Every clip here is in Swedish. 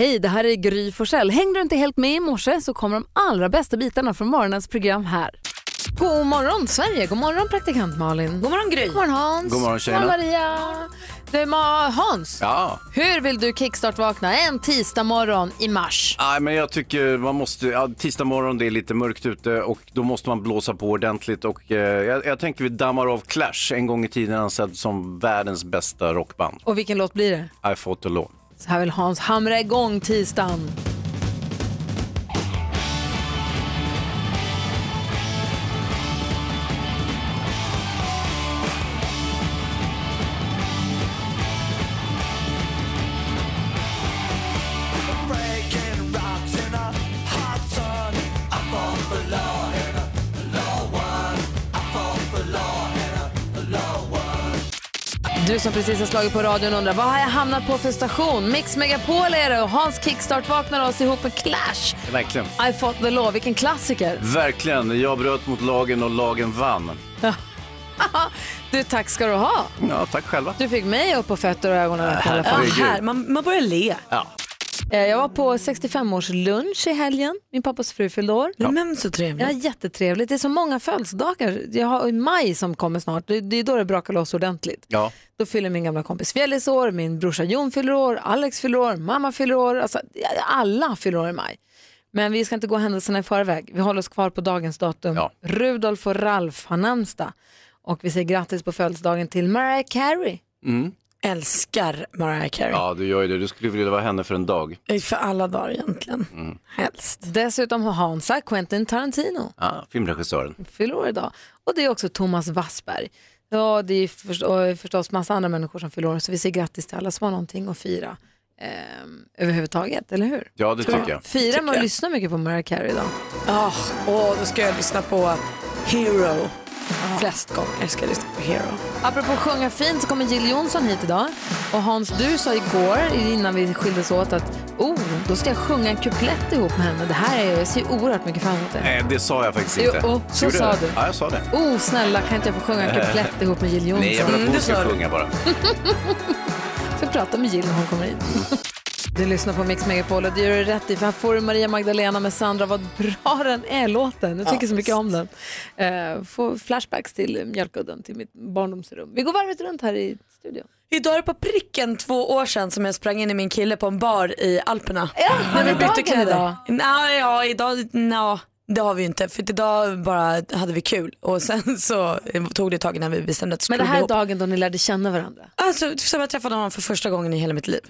Hej, det här är Gry Forssell. Hängde du inte helt med i morse så kommer de allra bästa bitarna från morgonens program här. God morgon Sverige, god morgon praktikant Malin. God morgon Gry. God morgon Hans. God morgon, tjejerna. God morgon Maria. Det är Ma- Hans, Ja, hur vill du kickstart-vakna en tisdag morgon i mars? Nej, men jag tycker man måste, ja, tisdag morgon det är lite mörkt ute och då måste man blåsa på ordentligt och eh, jag, jag tänker vi dammar av Clash, en gång i tiden ansedd som världens bästa rockband. Och vilken låt blir det? I fought alone. Så här vill Hans hamra igång tisdagen. Du som precis har slagit på radion undrar vad har jag hamnat på för station? Mix Megapol är det och Hans kickstart vaknar oss ihop med Clash. Verkligen. I fought the law, vilken klassiker. Verkligen, jag bröt mot lagen och lagen vann. Du, tack ska du ha. Ja, tack själva. Du fick mig upp på fötter och ögon och öppna i alla fall. Ja, här, man, man börjar le. Ja. Eh, Jag var på 65-års lunch i helgen. Min pappas fru fyllde år. Men så trevligt. Ja, jättetrevligt. Det är så många födelsedagar. Jag har i maj som kommer snart. Det är då det brakar loss ordentligt. Ja. Då fyller min gamla kompis Fjällis år, min brorsa Jon fyller år, Alex fyller år, mamma fyller år. Alltså, alla fyller år i maj. Men vi ska inte gå händelserna i förväg. Vi håller oss kvar på dagens datum. Ja. Rudolf och Ralf har namnsdag. Och vi säger grattis på födelsedagen till Mariah Carey. Mm. Älskar Mariah Carey. ja, du gör ju det. Du skulle vilja vara henne för en dag. För alla dagar egentligen. Helst. Dessutom har Hansa Quentin Tarantino Ja, filmregissören. fyller år idag. Och det är också Thomas Wassberg. Ja, det är först- och förstås massa andra människor som fyller år. Så vi säger grattis till alla som har någonting att fira. ehm, överhuvudtaget, eller hur? Ja, det tycker jag. Firar man och lyssnar mycket på Mariah Carey idag? Oh, oh, då ska jag lyssna på Hero. Flest gånger ska jag lyssna på Hero. Apropå sjunga fint så kommer Jill Johnson hit idag. Och Hans, du sa igår innan vi skildes åt att oh, då ska jag sjunga en kuplett ihop med henne. Det här är, jag ser oerhört mycket fram emot det. Nej, det sa jag faktiskt Jo, inte. och så Gjorde sa du. det? Ja, jag sa det. Oh, snälla kan inte jag få sjunga en kuplett ihop med Jill Johnson? Nej, jag vill att hon sa ska sjunga bara. Så jag pratar med Jill när hon kommer hit. Du lyssnar på Mix Megapol och det gör du rätt i för här får du Maria Magdalena med Sandra. Vad bra den är låten. Jag tycker så mycket om den. Uh, får flashbacks till Mjölkudden, till mitt barndomsrum. Vi går varvet runt här i studion. Idag är det på pricken två år sedan som jag sprang in i min kille på en bar i Alperna. Ja, När ni dagen idag? Nej, ja, idag, nå, det har vi ju inte. För idag bara hade vi kul och sen så tog det ett tag innan vi bestämde att Men det här är ihop. dagen då ni lärde känna varandra. Alltså som jag träffade honom för första gången i hela mitt liv.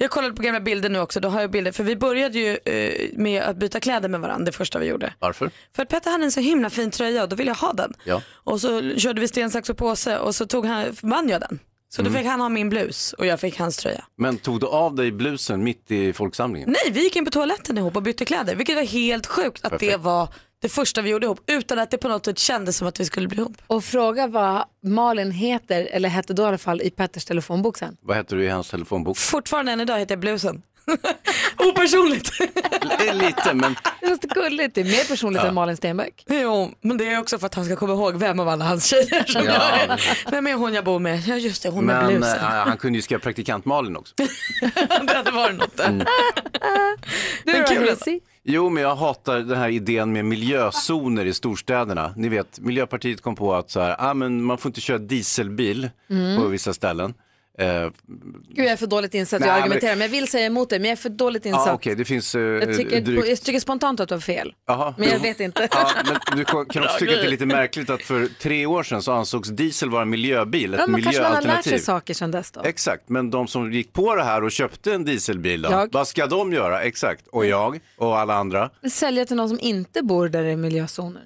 Jag kollade på gamla bilder nu också, då har jag bilder. För vi började ju eh, med att byta kläder med varandra det första vi gjorde. Varför? För att Petter hade en så himla fin tröja och då ville jag ha den. Ja. Och så körde vi sten, sax och påse och så tog han, vann jag den. Så då fick han ha min blus och jag fick hans tröja. Men tog du av dig blusen mitt i folksamlingen? Nej, vi gick in på toaletten ihop och bytte kläder. Vilket var helt sjukt att det Perfekt. var det första vi gjorde ihop. Utan att det på något sätt kändes som att vi skulle bli ihop. Och fråga vad Malin heter, eller hette då i alla fall, i Petters telefonbok sen. Vad heter du i hans telefonbok? Fortfarande än idag heter jag blusen. Opersonligt. Det är lite, men så gulligt. Det är mer personligt än Malin Stenbeck. jo, men det är också för att han ska komma ihåg vem av alla hans tjejer som Ja. jag är. Vem är hon jag bor med? Ja just det, hon med Men blusen. äh, han kunde ju skriva praktikant Malin också. det hade varit något där. Du Men kul? Jo, men jag hatar den här idén med miljözoner i storstäderna. Ni vet, Miljöpartiet kom på att så här, ah, men man får inte köra dieselbil på vissa ställen. Eh, Gud, jag är för dåligt insatt. Jag Nej, men- argumenterar, men jag vill säga emot dig, men jag är för dåligt insatt. ja, okej, det finns eh, jag, tycker, drygt... jag tycker spontant att du har fel, Jaha. men jag vet inte. Ja, men du kan också tycka att det är lite märkligt att för tre år sedan så ansågs diesel vara en miljöbil, ett Ja, men kanske man har lärt sig miljöalternativ. saker sedan dess då. Exakt, men de som gick på det här och köpte en dieselbil då, vad ska de göra? Exakt, och jag och alla andra. Sälja till någon som inte bor där det är miljözoner.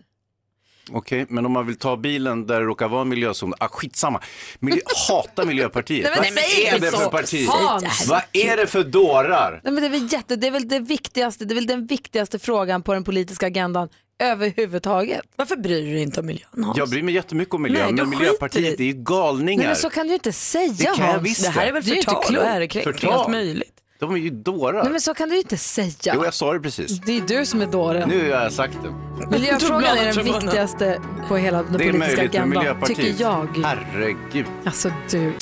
Okej, men om man vill ta bilen där det råkar vara en miljözon, ah, skitsamma. Miljö, hatar Miljöpartiet. Nej, men Vad säg är det så. för parti? Hans. Vad är det för dårar? Nej, men det, är väl jätte, det, är väl det, viktigaste, det är väl den viktigaste frågan på den politiska agendan överhuvudtaget. Varför bryr du dig inte om miljön Hans? Jag bryr mig jättemycket om miljön, Nej, men Miljöpartiet i- är ju galningar. Nej, men så kan du inte säga Det kan jag Hans. visst Det här är väl förtal och ärekränkning, allt möjligt. De är ju dårar. Nej, men så kan du ju inte säga. Jo, jag sa det precis. Det är du som är dåren. Nu har jag sagt det. Miljöfrågan är den viktigaste på hela den Det är politiska möjligt för agendan, Miljöpartiet. tycker jag. Herregud. Alltså du.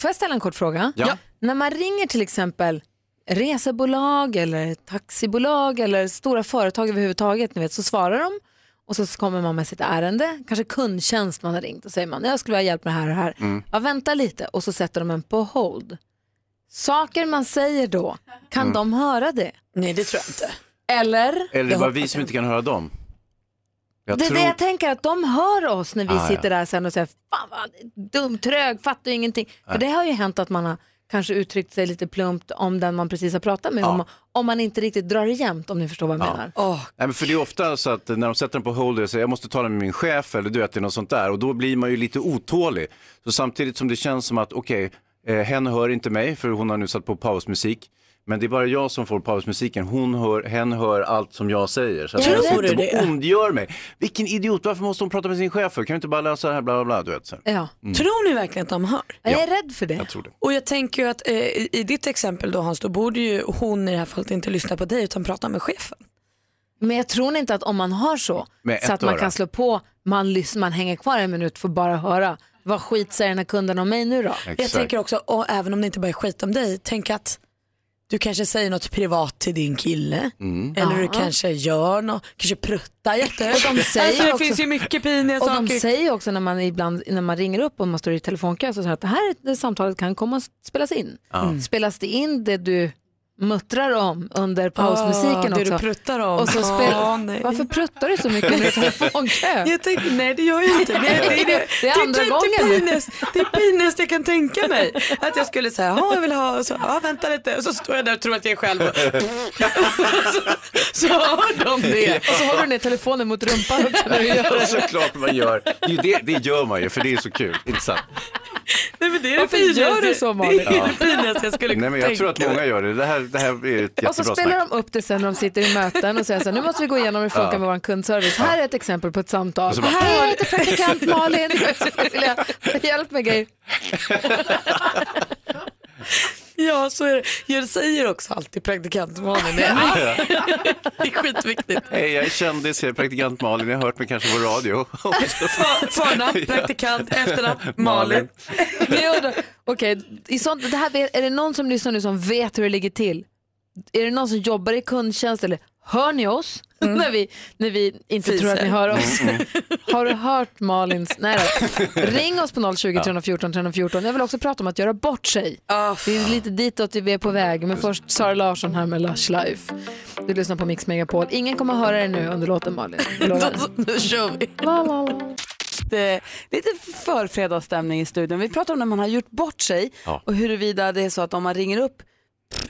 Får jag ställa en kort fråga? Ja. När man ringer till exempel resebolag eller taxibolag eller stora företag överhuvudtaget, ni vet, så svarar de och så kommer man med sitt ärende, kanske kundtjänst man har ringt och säger man, jag skulle vilja hjälp med det här och det här. Mm. Ja, vänta lite och så sätter de en på hold. Saker man säger då, kan Mm. de höra det? Nej det tror jag inte. Eller? Eller det är bara vi som inte kan höra dem. Jag det är tror... det jag tänker, att de hör oss när vi Ah, ja. sitter där sen och säger fan vad dum, trög, fattar ju ingenting. För det har ju hänt att man har kanske uttryckt sig lite plumpt om den man precis har pratat med. Om, om man inte riktigt drar det jämnt om ni förstår vad jag menar. Åh, Nej, men för det är ofta så att när de sätter den på hold och säger jag måste tala med min chef eller du vet det är något sånt där och då blir man ju lite otålig. Så samtidigt som det känns som att okej, eh, hen hör inte mig för hon har nu satt på pausmusik. Men det är bara jag som får pausmusiken. Hon hör, hen hör allt som jag säger. Så att Tror jag du sitter det? och ondgör mig. Vilken idiot, varför måste hon prata med sin chef för? Kan vi inte bara lösa det här, bla bla bla. Du vet, så. här. Ja. Tror ni verkligen att de hör? Jag är rädd för det. Jag tror det. Och jag tänker ju att eh, i i ditt exempel då Hans, då borde ju hon i det här fallet inte lyssna på dig utan prata med chefen. Men jag tror inte att om man har så, Med så ett att man öra. kan slå på, man, lys- man hänger kvar en minut för att bara höra, vad skit säger den här kunden om mig nu då? Jag Exakt. tänker också, och även om det inte bara är skit om dig, tänk att du kanske säger något privat till din kille. Mm. Eller du kanske gör något, kanske pruttar jättehögt. Och de säger alltså, det också- finns ju mycket piniga Och saker. de säger också när man ibland när man ringer upp och man står i telefonkö så säger de att det här det samtalet kan komma att spelas in. Spelas det in det du muttrar om under pausmusiken Ah, det också? du pruttar om. Och så spel... Ah, nej. Varför pruttar du så mycket under telefonkö? Jag tänkte, nej det gör jag inte. Det, det, det, Det är andra typ gången Det nu. pinest, det är pinest jag kan tänka mig. Att jag skulle säga, ja jag vill ha, och så, ja vänta lite. Och så står jag där och tror att jag är själv. Och, så, så hör de det. Och så håller du ner telefonen mot rumpan också när du gör Ja, det. såklart man gör. Det, det, det gör man ju för det är så kul, inte sant? Nej, men det är Varför det finaste. gör du så, Malin? Det är det finaste jag skulle Nej men jag tror att många gör det. Det här, det här är ett Och så spelar snack. de upp det sen när de sitter i möten och säger så här, nu måste vi gå igenom hur det funkar med vår kundservice. Här är ett exempel på ett samtal. Bara- här lite praktikant Malin. Hjälp med grejer. Ja, så är det. Jag säger också alltid praktikant Malin. Det är, det är skitviktigt. Hej, jag är kändis, jag är praktikant Malin, jag har hört mig kanske på radio. För- Förnamn, praktikant, efternamn, Malin. Undrar, Okej, i sånt, det här, vet- är det någon som lyssnar nu som vet hur det ligger till? Är det någon som jobbar i kundtjänst eller hör ni oss när, vi, när vi inte Fiser. tror att ni hör oss? Har du hört Malins? Nej då. Ring oss på 020 314 314. Jag vill också prata om att göra bort sig. Ah, Det är lite ditåt vi är på väg, men först Sara Larsson här med Lush Life. Du lyssnar på Mix Megapol. Ingen kommer höra det nu under låten Malin. Då kör vi. La, la, la. lite, lite förfredagsstämning i studion. Vi pratar om när man har gjort bort sig Ja. och huruvida det är så att om man ringer upp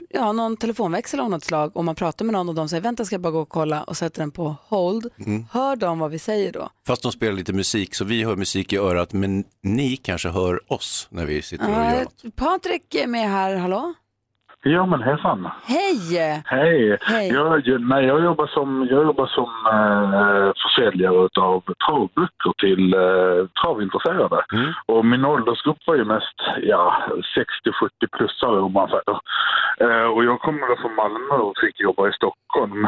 ja, någon telefonväxel av något slag och man pratar med någon och de säger vänta ska jag bara gå och kolla och sätter den på hold. Hör de vad vi säger då? Fast de spelar lite musik så vi hör musik i örat men ni kanske hör oss när vi sitter och gör något. Patrik är med här, hallå? Ja, men hejsan. Hej! Hej. Hej. Jag, nej, jag jobbar som, jag jobbar som eh, försäljare av travböcker till eh, travintresserade. Mm. Och min åldersgrupp var ju mest ja, 60-70 plussare om man säger. Eh, och jag kommer från Malmö och fick jobba i Stockholm.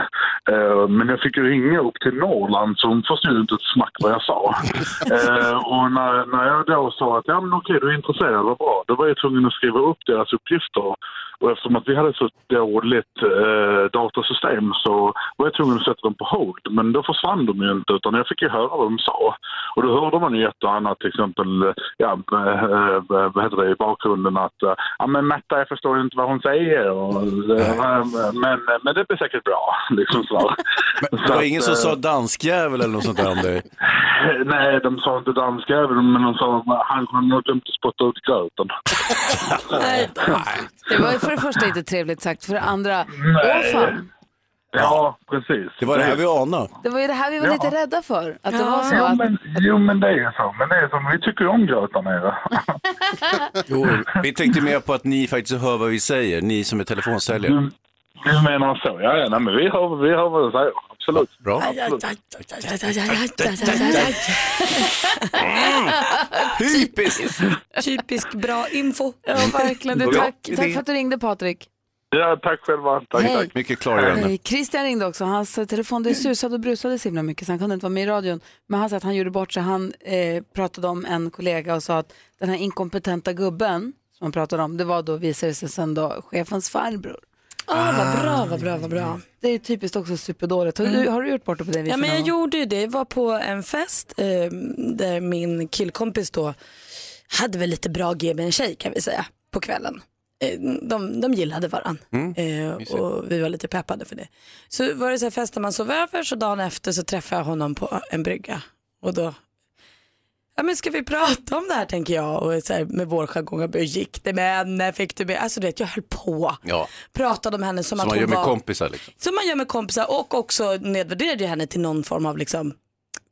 Eh, men jag fick ju ringa upp till Norrland så de förstod inte ett smack vad jag sa. eh, och när, när jag då sa att ja, men okej, du är intresserad, vad bra. Då var jag tvungen att skriva upp deras uppgifter. Och eftersom att vi hade så dåligt eh, datasystem så var jag tvungen att sätta dem på hold. Men då försvann de ju inte utan jag fick ju höra vad de sa. Och då hörde man ju ett och annat, till exempel ja, eh, vad heter det, i bakgrunden att eh, ja, men Märta, jag förstår inte vad hon säger. Och, eh, men, men det blir säkert bra. Liksom så. Men Så det var att, ingen som eh, sa danskjävel eller något sånt där om dig? Nej, de sa inte danska, men de sa att han nog glömt att spotta ut gröten. Det var för det första inte trevligt sagt, för det andra, åh fan. Ja, precis. Det var det här vi anade. Det var ju det här vi var Ja. lite rädda för. Att det var så Jo att, men, jo, men det är så. Men det är som, vi tycker ju om gröt där nere. Jo, vi tänkte mer på att ni faktiskt hör vad vi säger, ni som är telefonsäljare. Du, du menar så? Ja, ja nej, men vi hör, vi hör vad du säger. Absolut. Bra. Absolut. Typiskt! Typisk bra info. ja, verkligen. Du, tack, tack för att du ringde Patrik. Ja, tack själva. Tack, Hej. tack. Mycket klargörande. Eh, Christian ringde också. Hans eh, telefon det susade och brusade så himla mycket så han kunde inte vara med i radion. Men han sa att han gjorde bort sig. Han eh, pratade om en kollega och sa att den här inkompetenta gubben som han pratade om, det var då visade sig sen då chefens farbror. Ah, vad bra, vad bra, vad bra. Det är typiskt också superdåligt. Har, du, har du gjort bort det på det viset Ja, men jag någon gjorde ju det. Jag var på en fest eh, där min killkompis då hade väl lite bra G med en tjej kan vi säga på kvällen. Eh, de, de gillade varann eh, och vi var lite peppade för det. Så var det så här fest där man sov över så dagen efter så träffade jag honom på en brygga och då Ja men ska vi prata om det här tänker jag och så här, med vår jargong, hur gick det med henne, fick du med, alltså du vet jag höll på. Ja. Pratade om henne som, Som att man hon gör med var, kompisar liksom. som man gör med kompisar och också nedvärderade jag henne till någon form av liksom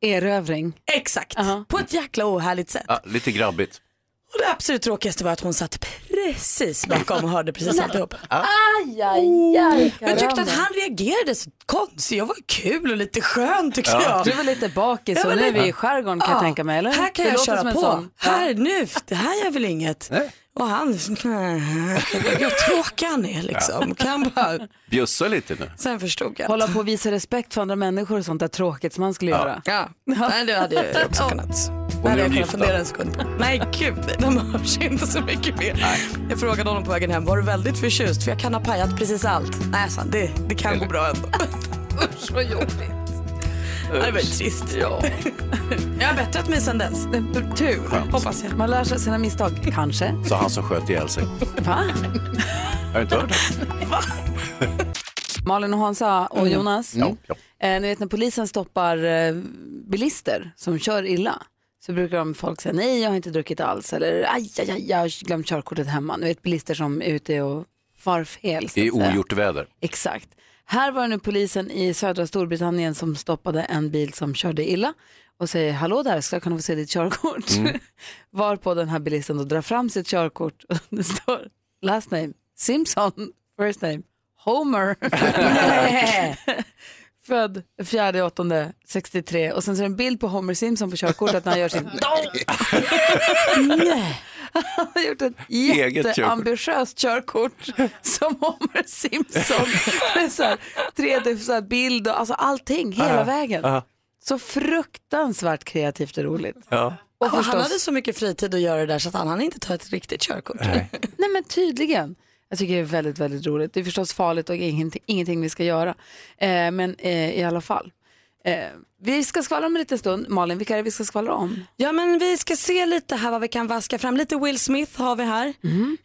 Erövring. Exakt, Aha. på ett jäkla ohärligt sätt. Ja, lite grabbigt. Och det absolut tråkigaste var att hon satt precis bakom och hörde precis alltihop. Aj, aj, aj. Jag tyckte att han reagerade så konstigt. Jag var kul och lite skön tyckte jag. Du var lite bakis Jag och nu är vi i skärgården kan jag tänka mig. Eller? Här kan Det jag köra på. sån. Här nu, det här gör väl inget. Nej. Och han, vad tråkig han är liksom. Kan bara, Bjussa lite nu. sen förstod jag. Hålla på och visa respekt för andra människor och sånt där tråkigt som man skulle göra. Ja, Nej, det hade jag också kunnat. Det nu hade är jag de gifta. fundera en sekund på. Nej gud, de hörs inte så mycket mer. Jag frågade honom på vägen hem, var du väldigt förtjust? För jag kan ha pajat precis allt. Nej, så det, det kan gå bra ändå. Usch vad jobbigt. Ja, Det var trist. Ja. Jag har bättrat mig sedan dess. Tur. Hoppas jag. Man lär sig sina misstag, kanske. Sa han som sköt ihjäl sig. Va? Har du inte hört det? Malin och Hansa och Jonas. Ja, ja. Eh, ni vet när polisen stoppar eh, bilister som kör illa så brukar de folk säga nej jag har inte druckit alls eller aj, aj, aj jag har glömt körkortet hemma. Ni vet bilister som är ute och far fel. så I ogjort väder. Exakt. Här var det nu polisen i södra Storbritannien som stoppade en bil som körde illa och säger hallå där, ska jag kunna få se ditt körkort? Varpå den här bilisten då drar fram sitt körkort och det står last name Simpson, first name Homer. Född 4 8 63 och sen så är det en bild på Homer Simpson på körkortet när han gör sin Nej. Han har gjort ett jätteambitiöst körkort som Homer Simpson med så här 3D så här bild och alltså allting hela vägen. aha. Så fruktansvärt kreativt och roligt. Ja. Och Och han förstås, hade så mycket fritid att göra det där så att han hann inte ta ett riktigt körkort. Nej. nej men tydligen. Jag tycker det är väldigt, väldigt roligt. Det är förstås farligt och ingenting, ingenting vi ska göra. Eh, men eh, i alla fall. Eh, vi ska skvallra om en liten stund. Malin, vilka är det vi ska skvallra om? Ja men vi ska se lite här vad vi kan vaska fram. Lite Will Smith har vi här.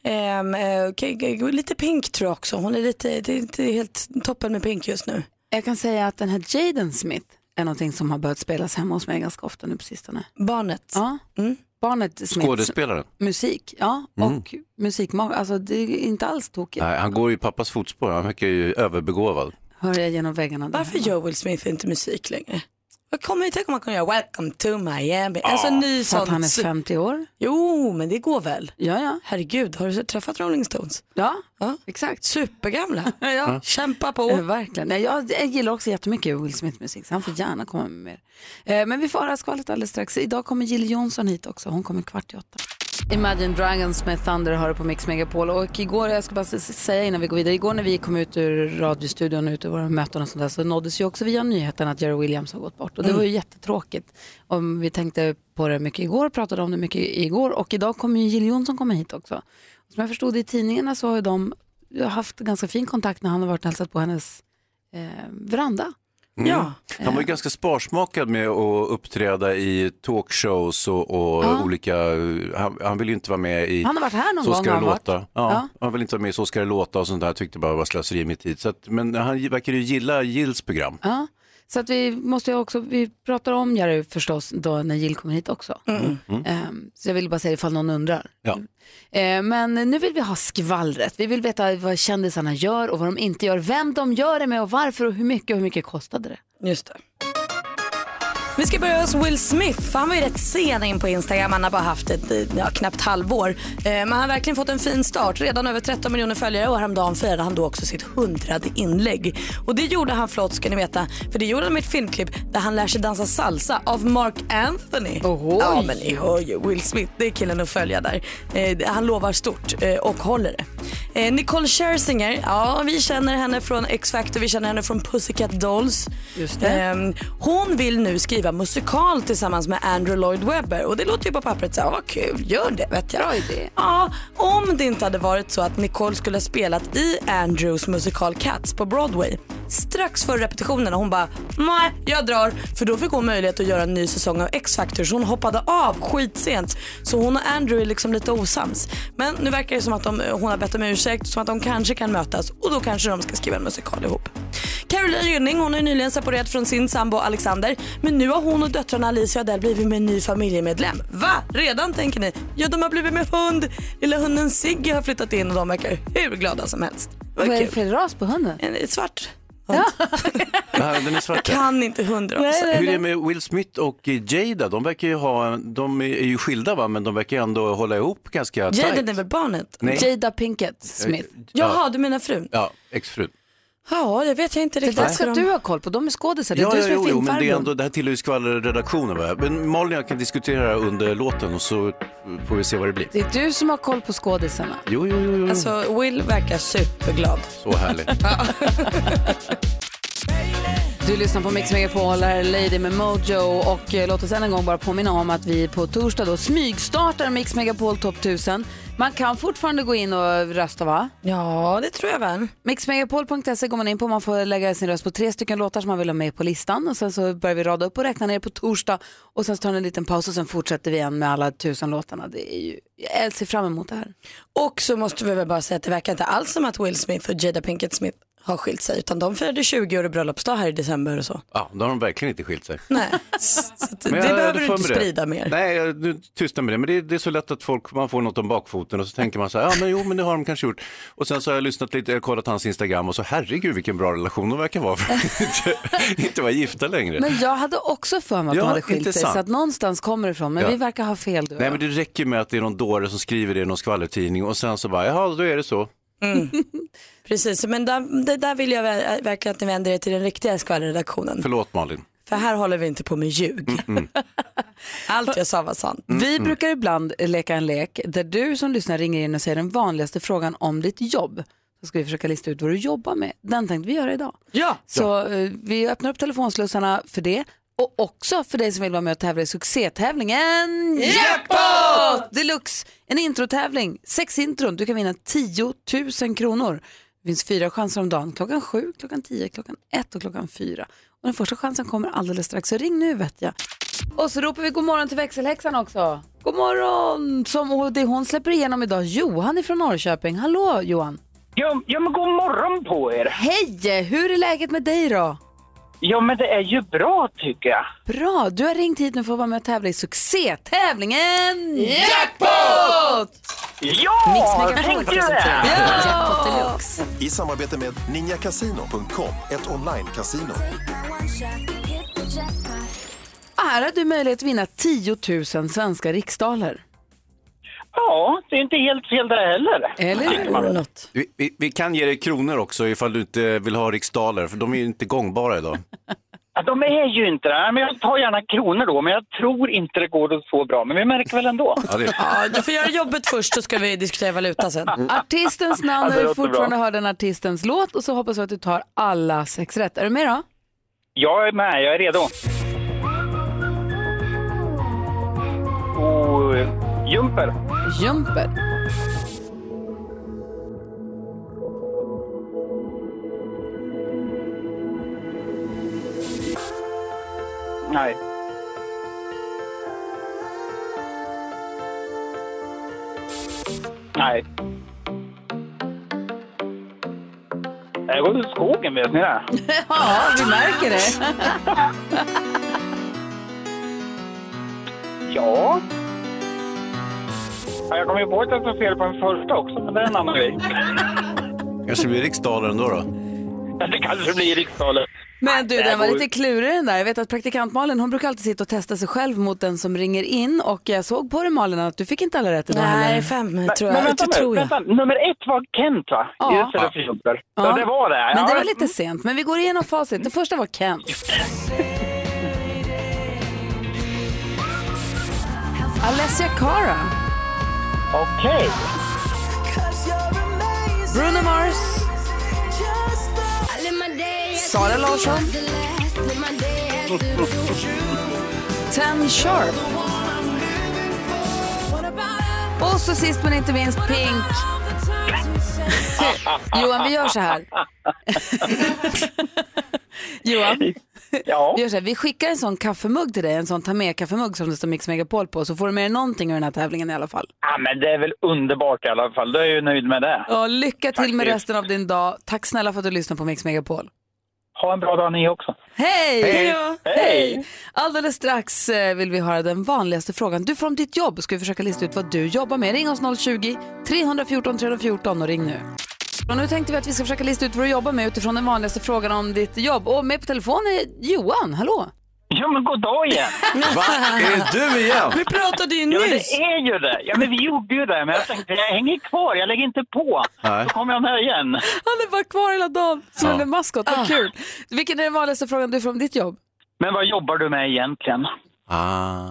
Ehm, eh, okej, lite Pink tror jag också. Hon är lite, det är inte helt toppen med Pink just nu. Jag kan säga att den här Jaden Smith är någonting som har börjat spelas hemma hos mig ganska ofta nu på sistone. Barnet. Ja. Mm. Barnet Smiths Skådespelaren. musik, ja, och musikmak, alltså det är inte alls tokigt. Nej, han går i pappas fotspår. Han verkar ju överbegåvad. Hör jag genom väggarna där. Varför gör Will Smith inte musik längre? Vad kommer vi tänka om man kan göra Welcome to Miami? Alltså en ny För att sån. han är 50 år? Jo men det går väl. Ja, ja. Herregud, har du träffat Rolling Stones? Ja, Ja. exakt. Supergamla. Ja. Kämpa Eh, på. Verkligen. Nej, jag, jag gillar också jättemycket Will Smith musik så han får gärna komma med mer. Eh, men vi får höra skvallret alldeles strax. Idag kommer Jill Johnson hit också. Hon kommer kvart i åtta. Imagine Dragons med Thunder hör på Mix Megapol och igår, jag ska bara säga innan vi går vidare, igår när vi kom ut ur radiostudion och ut ur våra möten och sånt där så nåddes ju också via nyheten att Jerry Williams har gått bort och det var ju jättetråkigt. Om vi tänkte på det mycket igår, pratade om det mycket igår och idag kommer ju Jill Johnson komma hit också. Som jag förstod det i tidningarna så har ju de haft ganska fin kontakt när han har varit och hälsat på hennes eh, veranda. Ja. Han var ju ganska sparsmakad med att uppträda i talkshows och, och Ja. olika, han, han vill ju inte vara med i Han har varit här någon Så gång. ska det låta. Ja, Ja. Han vill inte vara med i Så ska det låta och sånt där. Tyckte bara var slöseri med tid. Så att, men han verkar ju gilla Gills program. Ja. Så att vi måste också, vi pratar om Jerry förstås då när Jill kommer hit också. Ehm, så jag vill bara säga ifall någon undrar. Ja. Ehm, men nu vill vi ha skvallret. Vi vill veta vad kändisarna gör och vad de inte gör. Vem de gör det med och varför och hur mycket och hur mycket kostade det. Just det. Vi ska börja hos Will Smith, han var ju rätt sen in på Instagram. Han har bara haft ett ja, knappt halvår. Eh, men han har verkligen fått en fin start. Redan över 13 miljoner följare och häromdagen firade han då också sitt hundrade inlägg. Och det gjorde han flott ska ni veta. För det gjorde han med ett filmklipp där han lär sig dansa salsa av Mark Anthony. Ohoj. Ja men ni hör ju, Will Smith, det är killen att följa där. Eh, han lovar stort eh, och håller det. Nicole Scherzinger, ja vi känner henne från X-Factor, vi känner henne från Pussycat Dolls. Just det. Ehm, hon vill nu skriva musikal tillsammans med Andrew Lloyd Webber och det låter ju på pappret så här, vad kul, gör det vet jag. Bra idé. Ja, om det inte hade varit så att Nicole skulle ha spelat i Andrews musikal Cats på Broadway. Strax före repetitionerna hon bara, nej jag drar. För då fick hon möjlighet att göra en ny säsong av X-Factor så hon hoppade av skitsent. Så hon och Andrew är liksom lite osams. Men nu verkar det som att de, hon har bett om ursäkt, som att de kanske kan mötas och då kanske de ska skriva en musikal ihop. Caroline Gynning hon har nyligen separerat från sin sambo Alexander men nu har hon och döttrarna Alicia och Adele blivit med en ny familjemedlem. Va? Redan tänker ni? Ja de har blivit med hund. Lilla hunden Sigge har flyttat in och de verkar hur glada som helst. Vad är det för ras på hunden? En svart. Ja, den är svart. Kan inte hundraser. Hur är det med Will Smith och Jada? De verkar ju ha, de är ju skilda va, men de verkar ju ändå hålla ihop ganska är tajt. väl barnet? Nej. Jada Pinkett Smith. Jaha, du menar frun? Ja, exfrun. Ja, det vet jag inte Det riktigt. där ska du ha koll på. De är skådisar. Det är Ja, du som är jo, jo, men det, är ändå, det här tillhör ju skvallerredaktionen. Va? Men Malin och jag kan diskutera det under låten och så får vi se vad det blir. Det är du som har koll på skådisarna. Jo, jo, jo, jo. Alltså, Will verkar superglad. så härligt. Du lyssnar på Mix Megapol, här är Lady med Mojo och eh, låt oss än en gång bara påminna om att vi på torsdag då smygstartar Mix Megapol Top 1000. Man kan fortfarande gå in och rösta va? Ja, det tror jag väl. Mixmegapol.se går man in på, man får lägga sin röst på tre stycken låtar som man vill ha med på listan och sen så börjar vi rada upp och räkna ner på torsdag och sen så tar ni en liten paus och sen fortsätter vi igen med alla tusen låtarna. Det är ju, jag ser fram emot det här. Och så måste vi väl bara säga att det verkar inte alls som att Will Smith och Jada Pinkett Smith har skilt sig utan de firade 20 år i bröllopsdag här i december och så. Ja, då har de verkligen inte skilt sig. Nej, så det jag- behöver jag du inte med det. sprida mer. Nej, jag nu tystar med det. Men det är, det är så lätt att folk, man får något om bakfoten och så tänker man så här, ja men jo men det har de kanske gjort. Och sen så har jag lyssnat lite, jag kollat hans Instagram och så herregud vilken bra relation de verkar vara för att inte, inte vara gifta längre. Men jag hade också för mig att Ja, de hade skilt sig intressant. så att någonstans kommer det ifrån men Ja. vi verkar ha fel du och Nej men det räcker med att det är någon dåre som skriver det i någon skvallertidning och sen så bara, jaha då är det så. Precis, men där, det där vill jag ver- verkligen att ni vänder er till den riktiga skvallerredaktionen. Förlåt Malin. För här håller vi inte på med ljug. Allt jag sa var sant. Vi brukar ibland leka en lek där du som lyssnar ringer in och säger den vanligaste frågan om ditt jobb. Så ska vi försöka lista ut vad du jobbar med. Den tänkte vi göra idag. Ja. Så eh, vi öppnar upp telefonslussarna för det. Och också för dig som vill vara med och tävla i succétävlingen Jackpot Deluxe. En introtävling, sex intron. Du kan vinna 10 000 kronor. Det finns fyra chanser om dagen. Klockan sju, klockan tio, klockan ett och klockan fyra. Och den första chansen kommer alldeles strax. Så ring nu vet jag. Och så ropar vi god morgon till växelhäxan också. God morgon! Som, och det hon släpper igenom idag, Johan ifrån Norrköping. Hallå Johan! Ja, ja, men god morgon på er. Hej! Hur är läget med dig då? Ja, men det är ju bra tycker jag. Bra, du har ringt hit nu för att vara med och tävla i succétävlingen Jackpot! Ja, jag tänkte ju det. Jackpot Deluxe. I samarbete med ninjakasino.com, ett online-casino. Här har du möjlighet att vinna 10 000 svenska riksdaler. Ja, det är inte helt fel det heller. Eller hur? Vi, vi, vi kan ge dig kronor också ifall du inte vill ha riksdaler för de är ju inte gångbara idag. Ja, de är ju inte det. Men jag tar gärna kronor då, men jag tror inte det går så bra. Men vi märker väl ändå. Ja, det, Ja, du får göra jobbet först så ska vi diskutera valuta sen. Artistens namn Ja, när du låter fortfarande bra. hör den artistens låt och så hoppas vi att du tar alla sex rätt. Är du med då? Jag är med, jag är redo. Och jumper. Jumper. Nej. Nej. Jag går ut i skogen, vet ni det? Ja, vi märker det. Ja. Ja jag kom ju på att jag sa fel på den första också, men det är en annan grej. kanske blir riksdaler ändå då. Det kanske blir riksdaler. Men du, den var lite klurig den där. Jag vet att praktikant Malin, hon brukar alltid sitta och testa sig själv mot den som ringer in och jag såg på dig Malin att du fick inte alla rätt idag Nej, fem tror Men jag. vänta Det nu, tror jag. vänta. Nummer ett var Kent va? Ja. Istället för Jumper. Ja. Ja. det var det. Men det Ja. var lite sent. Men vi går igenom facit. Det första var Kent. Alessia Cara. Okej. Bruno Mars, Sara Larsson, Ten Sharp. Och så sist men inte minst Pink. Johan, vi gör så här. Johan, Ja. vi gör så här. Vi skickar en sån kaffemugg till dig, en sån ta med kaffemugg som det står Mix Megapol på, så får du med dig någonting ur den här tävlingen i alla fall. ja, men det är väl underbart i alla fall. Då är jag ju nöjd med det. Ja, lycka till med Faktiskt. resten av din dag. Tack snälla för att du lyssnar på Mix Megapol. Ha en bra dag ni också. Hej! Hej! Hej! Alldeles strax eh, vill vi höra den vanligaste frågan. Du får om ditt jobb ska vi försöka lista ut vad du jobbar med. Ring oss 020-314 314 och ring nu. Och nu tänkte vi att vi ska försöka lista ut vad du jobbar med utifrån den vanligaste frågan om ditt jobb. Och med på telefon är Johan, hallå! Ja, men god dag igen. Va? Är det du igen? Vi pratade ju Ja, men nyss. det är ju det. Ja, men vi gjorde ju det. Men jag tänkte, jag hänger kvar. Jag lägger inte på. Nej. Så kommer jag med igen. Han är bara kvar hela dagen som Ja. en maskot, vad kul. Vilken är den vanligaste frågan du får om ditt jobb? Men vad jobbar du med egentligen? Ah.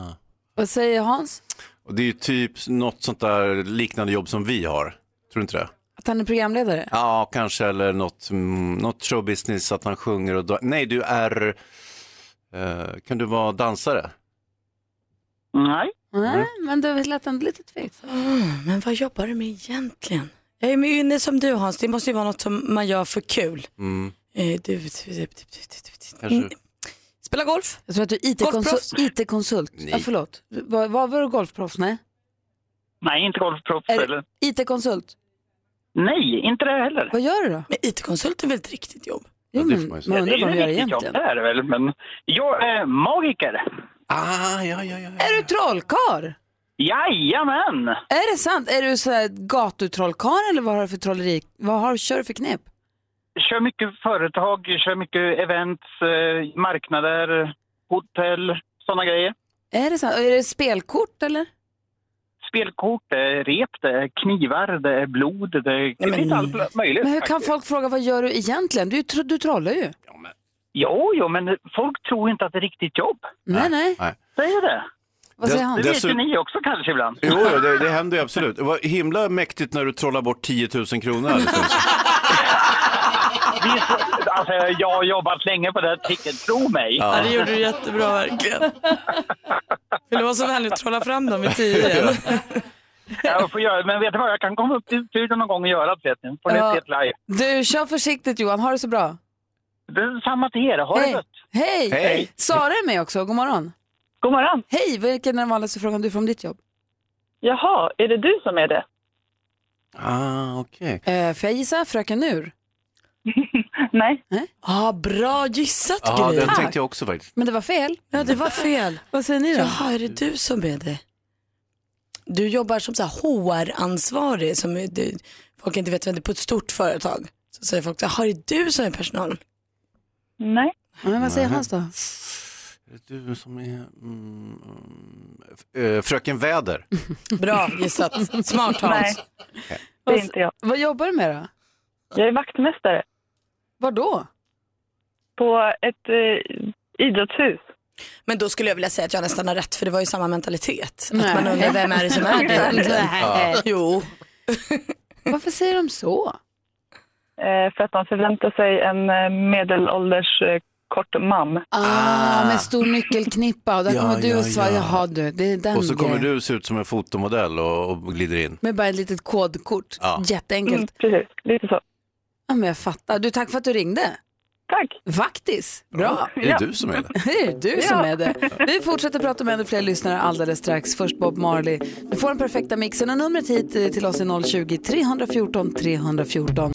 Vad säger Hans? Och det är ju typ något sånt där liknande jobb som vi har. Tror du inte det? Att han är programledare? Ja, kanske eller något, mm, något showbusiness att han sjunger och då... Nej, du är... eh, kan du vara dansare? Nej. Nej, men du lät ändå lite tveksam. Mm, men vad jobbar du med egentligen? Jag är med inne som du Hans, det måste ju vara något som man gör för kul. Mm. Eh, du, du, du. Mm. Spela golf? Jag tror att du är? IT-konsult. IT-konsult. Nej. Ja, förlåt. Var, var, var du golfproffs? Nej. Nej, inte golfproffs. Eller... IT-konsult. Nej, inte det heller. Vad gör du då? Men IT-konsult är väl ett riktigt jobb? Ja, det får man ju säga. man undrar vad de gör egentligen. Det är det väl, men jag är magiker. Ah, ja, ja, ja. ja. Är du trollkarl? Jajamän! Är det sant? Är du så här gatutrollkarl eller vad har du för trolleri? Vad har, kör du för knep? Kör mycket företag, kör mycket events, eh, marknader, hotell, sådana grejer. Är det sant? Och Är det spelkort eller? Spelkort, det är rep, det är knivar, det är blod, det är, det men- finns allt möjligt. Men hur kan faktiskt. folk fråga vad gör du egentligen? Du, du trollar ju. Jo, jo, men folk tror inte att det är riktigt jobb. Nej, nej. Nej. Säger det. Vad säger han? Det vet ju ni också kanske ibland. Jo, jo, det, det händer ju absolut. Det var himla mäktigt när du trollar bort 10 000 kronor. alltså, jag har jobbat länge på det här tricket, tro mig. Ja, det gjorde du jättebra verkligen. Vill du vara så vänlig och trolla fram dem i tio igen? Jag får göra, men vet du vad, jag kan komma upp till studion någon gång och göra det. ni. Får ni Ja. se det live. Du, kör försiktigt Johan. Ha det så bra. Det är samma till er, ha det Hej. gött. Hej! Hej. Sara är med också. God morgon. God morgon. Hej! Vilken är den vanligaste frågan du får om ditt jobb? Jaha, är det du som är det? Ah, okej. Eh, får jag gissa? Fröken Nur? Nej. Ja, bra gissat Ja, Gry. den tänkte jag också faktiskt. Men det var fel. Ja, det var fel. Vad säger ni då? Jaha, är det du som är det? Du jobbar som så här HR-ansvarig, som är- du, folk inte vet vem det är på ett stort företag. Så säger folk, jaha, är det du som är personal? Nej. Men vad säger Hans då? Du som är... Mm, mm, eh, fröken Väder. Bra gissat. Smart Hans. Nej. Det är inte jag. Vad jobbar du med då? Jag är vaktmästare Var då? på ett eh, idrottshus. Men då skulle jag vilja säga att jag nästan har rätt, för det var ju samma mentalitet. Nej. Att man undrar vem är det som är det egentligen? Nej. Jo. Varför säger de så? Eh, för att de förväntar sig en eh, medelålders eh, kort mam. Ah, med stor nyckelknippa och där Ja, kommer du ja, och svarar, ja. jaha du, det är den Och så kommer grejen. du se ut som en fotomodell och, och glider in. Med bara ett litet kodkort. Ja. Jätteenkelt. Mm, precis, lite så. Ja, men jag fattar. Du, tack för att du ringde. Tack. Vaktis. Bra. Är det du som är det? Det är du som är det. Vi fortsätter prata med ännu fler lyssnare alldeles strax. Först Bob Marley. Du får den perfekta mixen och numret hit eh, till oss är 020-314 314.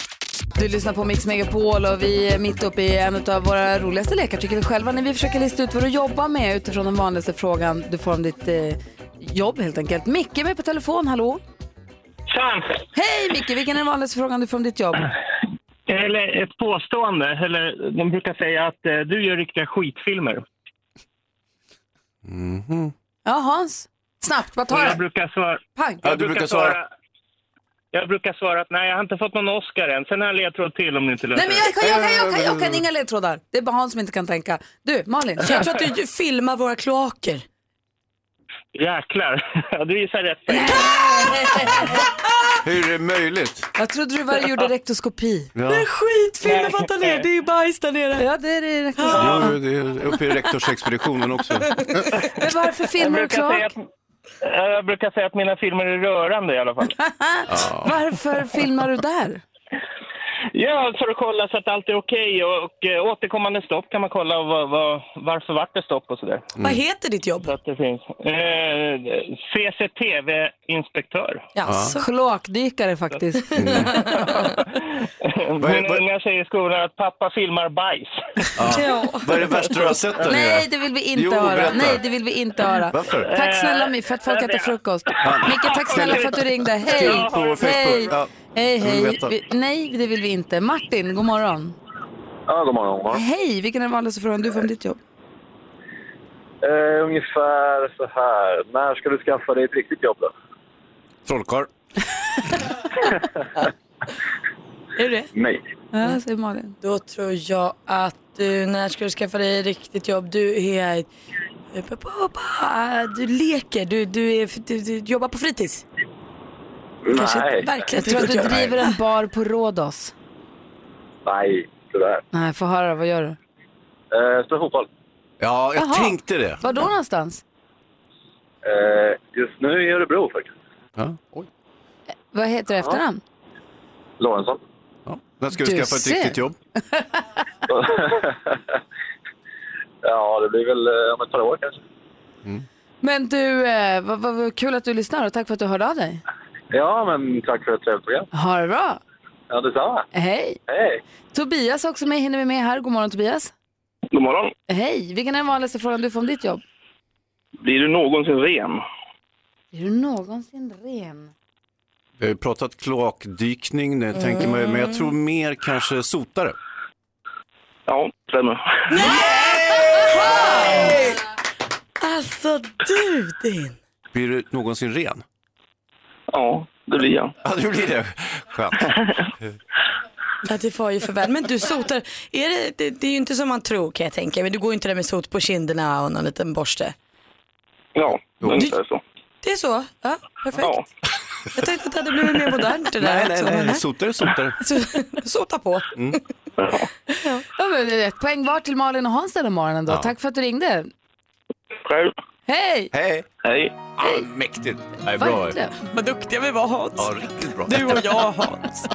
Du lyssnar på Mix Megapol och vi är mitt uppe i en av våra roligaste lekar tycker vi själva när vi försöker lista ut vad du jobbar med utifrån den vanligaste frågan du får om ditt eh, jobb helt enkelt. Micke är med på telefon, hallå? Chans! Hej Micke, vilken är den vanligaste frågan du får om ditt jobb? Eller ett påstående, eller de brukar säga att eh, du gör riktiga skitfilmer. Mhm. Ja, Hans? Snabbt, vad Och tar jag det? brukar svara... Pang! Ja, du brukar svara. Jag brukar svara att nej, jag har inte fått någon Oscar än. Sen har jag en ledtråd till om ni inte löser Nej men jag kan, jag kan, jag kan, jag kan inga ledtrådar. Det är bara Hans som inte kan tänka. Du, Malin. Jag tror att du filmar våra kloaker. Jäklar. Ja, du gissar rätt. Hur är det möjligt? Jag trodde du var gjorde rektoskopi. Ja. Skitfilm, fatta ner, det är ju bajs där nere. Ja, det är det. rektoskopi. Jo, det är uppe i rektorsexpeditionen också. Men varför filmar du klart? jag brukar säga att mina filmer är rörande i alla fall. Varför filmar du där? Ja, för att kolla så att allt är okej och, och eh, återkommande stopp kan man kolla vad, vad, varför vart det stopp och sådär. Vad heter ditt jobb? Så att det finns. Eh, CCTV-inspektör. Jaså? Kloakdykare faktiskt. Vad är- Men vad- när jag säger i skolan att pappa filmar bajs. Ja. Vad är det värsta du har sett Nej, det vill vi inte Jo, höra. berätta. Nej, det vill vi inte höra. Varför? Tack snälla My för att folk äter frukost. Micke, tack snälla för att du ringde. Hej! Hej! Ja. Hej, hej. Vi, nej, det vill vi inte. Martin, god morgon. Ja, god morgon. God morgon. Hej, vilken är den vanligaste frågan du får om ditt jobb? Eh, ungefär så här. När ska du skaffa dig ett riktigt jobb då? Trollkarl. Är det Nej. Ja, säger Malin. Då tror jag att du, när ska du skaffa dig riktigt jobb? Du är... Du leker, du, du, är, du, du jobbar på fritids. Kanske Nej. verkligen Jag tror att du driver en bar på Rhodos. Nej, tyvärr. Nej, få höra. Vad gör du? Eh, Spela fotboll. Ja, jag Jaha. tänkte det. Var då någonstans? Eh, just nu i Örebro faktiskt. Ja. Oj. Vad heter du efternamn? Lorentzon. Ja. När ska du Du skaffa ett riktigt jobb? ja, det blir väl eh, om ett par år kanske. Men du, eh, vad, vad, vad kul att du lyssnar och tack för att du hörde av dig. Ja, men tack för ett trevligt program. Ha det bra. Ja, detsamma. Hej. Hej! Tobias också med. Hinner vi med här? God morgon Tobias. God morgon. Hej. Vilken är den vanligaste frågan du får om ditt jobb? Blir du någonsin ren? Är du någonsin ren? Vi har ju pratat kloakdykning, det tänker man ju, men jag tror mer kanske sotare. Ja, stämmer. Alltså du din. Blir du någonsin ren? Ja, det blir jag. Ja, det blir det. Skönt. Ja, det var ju för väl. Men du sotar, är det, det, det är ju inte som man tror kan jag tänka. Men du går inte där med sot på kinderna och någon liten borste. Ja, ungefär så. Det är så? Ja, perfekt. Ja. Jag tänkte att det hade blivit mer modernt det där Nej, nej, också. nej, men sotare. Så- Sota på. Ja, men det är ett poäng var till Malin och Hans den här morgonen då. Tack för att du ringde. Själv. Hej! Hej! Hej. Ja, mäktigt. Nej, bra. Verkligen. Vad duktiga vi var Hans. Ja, riktigt bra. Du och jag Hans.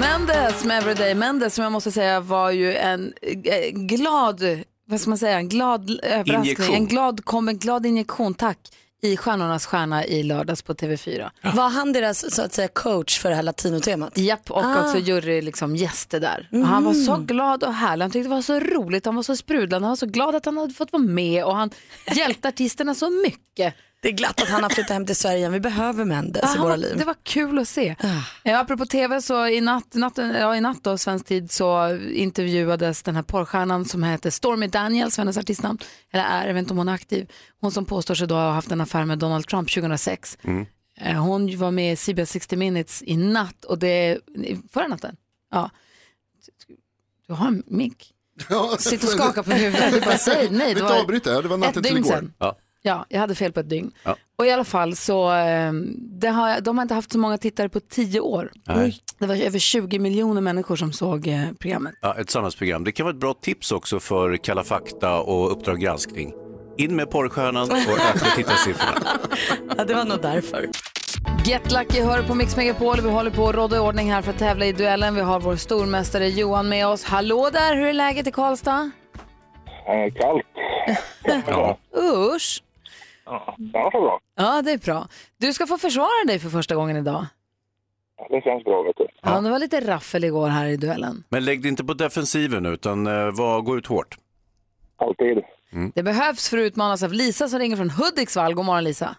Mendes med Everyday Mendes som jag måste säga var ju en eh, glad, vad ska man säga, en glad överraskning, Injektion. en glad, kom, en glad injektion, tack, i Stjärnornas stjärna i lördags på TV4. Var han deras så att säga coach för det här latinotemat? Japp, och Ah. också jury liksom gäster där. Och han var så glad och härlig, han tyckte det var så roligt, han var så sprudlande, han var så glad att han hade fått vara med och han hjälpte artisterna så mycket. Det är glatt att han har flyttat hem till Sverige igen. Vi behöver Mendes i Ja, våra liv. Det var kul att se. Eh, apropå tv så i natt, natten, ja, i natt då, svensk tid så intervjuades den här porrstjärnan som heter Stormy Daniels, hennes artistnamn, eller är, jag vet inte om hon är aktiv. Hon som påstår sig då ha haft en affär med Donald Trump 2006. Eh, hon var med i CBS 60 Minutes i natt och det, förra natten. Ja. Du har en mick. Ja, Sitter och skakar på huvudet. Du bara säger nej. Lite avbryta, ja, det var natten ett till igår. sedan. Ja. Ja, jag hade fel på ett dygn. Ja. Och i alla fall så, eh, det har, de har inte haft så många tittare på tio år. Nej. Det var över 20 miljoner människor som såg eh, programmet. Ja, ett samhällsprogram. Det kan vara ett bra tips också för Kalla fakta och Uppdrag granskning. In med porrstjärnan och öka tittarsiffrorna. Ja, det var nog därför. Get Lucky hör på Mix Megapol. Vi håller på att råda ordning här för att tävla i duellen. Vi har vår stormästare Johan med oss. Hallå där, hur är läget i Karlstad? Eh, kallt. Ja. Usch. Ja, det var bra. Ja, det är bra. Du ska få försvara dig för första gången idag. Det känns bra, vet du. Ja, det var lite raffel igår här i duellen. Men lägg dig inte på defensiven utan eh, var, gå ut hårt. Alltid. Det behövs för att utmanas av Lisa som ringer från Hudiksvall. God morgon Lisa.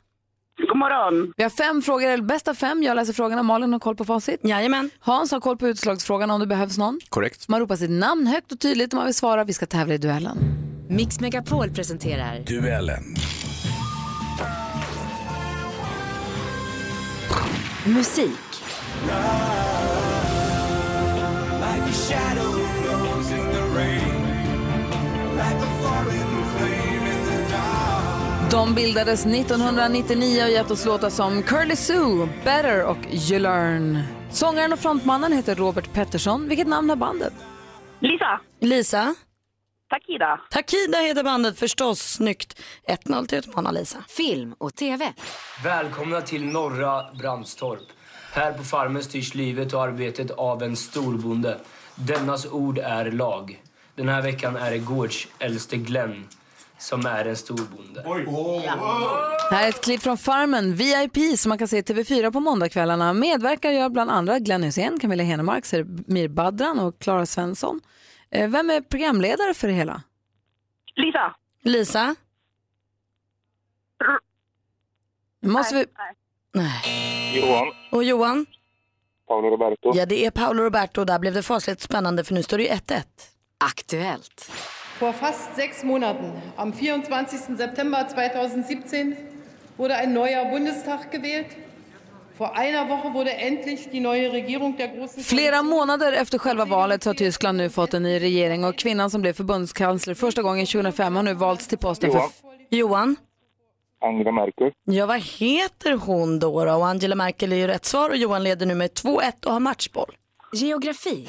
God morgon. Vi har fem frågor, eller bäst av fem. Jag läser frågorna, Malin har koll på facit. Jajamän. Hans har koll på utslagsfrågan om det behövs någon. Korrekt. Man ropar sitt namn högt och tydligt om man vill svara. Vi ska tävla i duellen. Mix Megapol presenterar Duellen. Musik. De bildades 1999 och gett oss låtar som Curly Sue, Better och You Learn. Sångaren och frontmannen heter Robert Pettersson. Vilket namn har bandet? Lisa. Lisa. Takida. Takida heter bandet förstås. Snyggt. 1-0 till utmanar Lisa. Film och TV. Välkomna till norra Brandstorp. Här på farmen styrs livet och arbetet av en storbonde. Dennas ord är lag. Den här veckan är det gårds äldste Glenn som är en storbonde. Det här är ett klipp från Farmen, VIP, som man kan se i TV4 på måndagskvällarna. Medverkar gör bland andra Glenn Hysén, Camilla Henemark, Mir Badran och Klara Svensson. Eh, Vem är programledare för det hela? Lisa. Lisa. Nu måste vi... Johan. Och Johan? Paolo Roberto. Ja, det är Paolo Roberto. Där blev det fasligt spännande för nu står det ju 1-1. Aktuellt. Vor fast sechs Monaten, am 24. September 2017, wurde ein neuer Bundestag gewählt. Flera månader efter själva valet så har Tyskland nu fått en ny regering och kvinnan som blev förbundskansler första gången 2005 har nu valts till posten för... Johan? Angela Merkel. Ja, vad heter hon då? då? Och Angela Merkel är ju rätt svar och Johan leder nu med 2-1 och har matchboll. Geografi.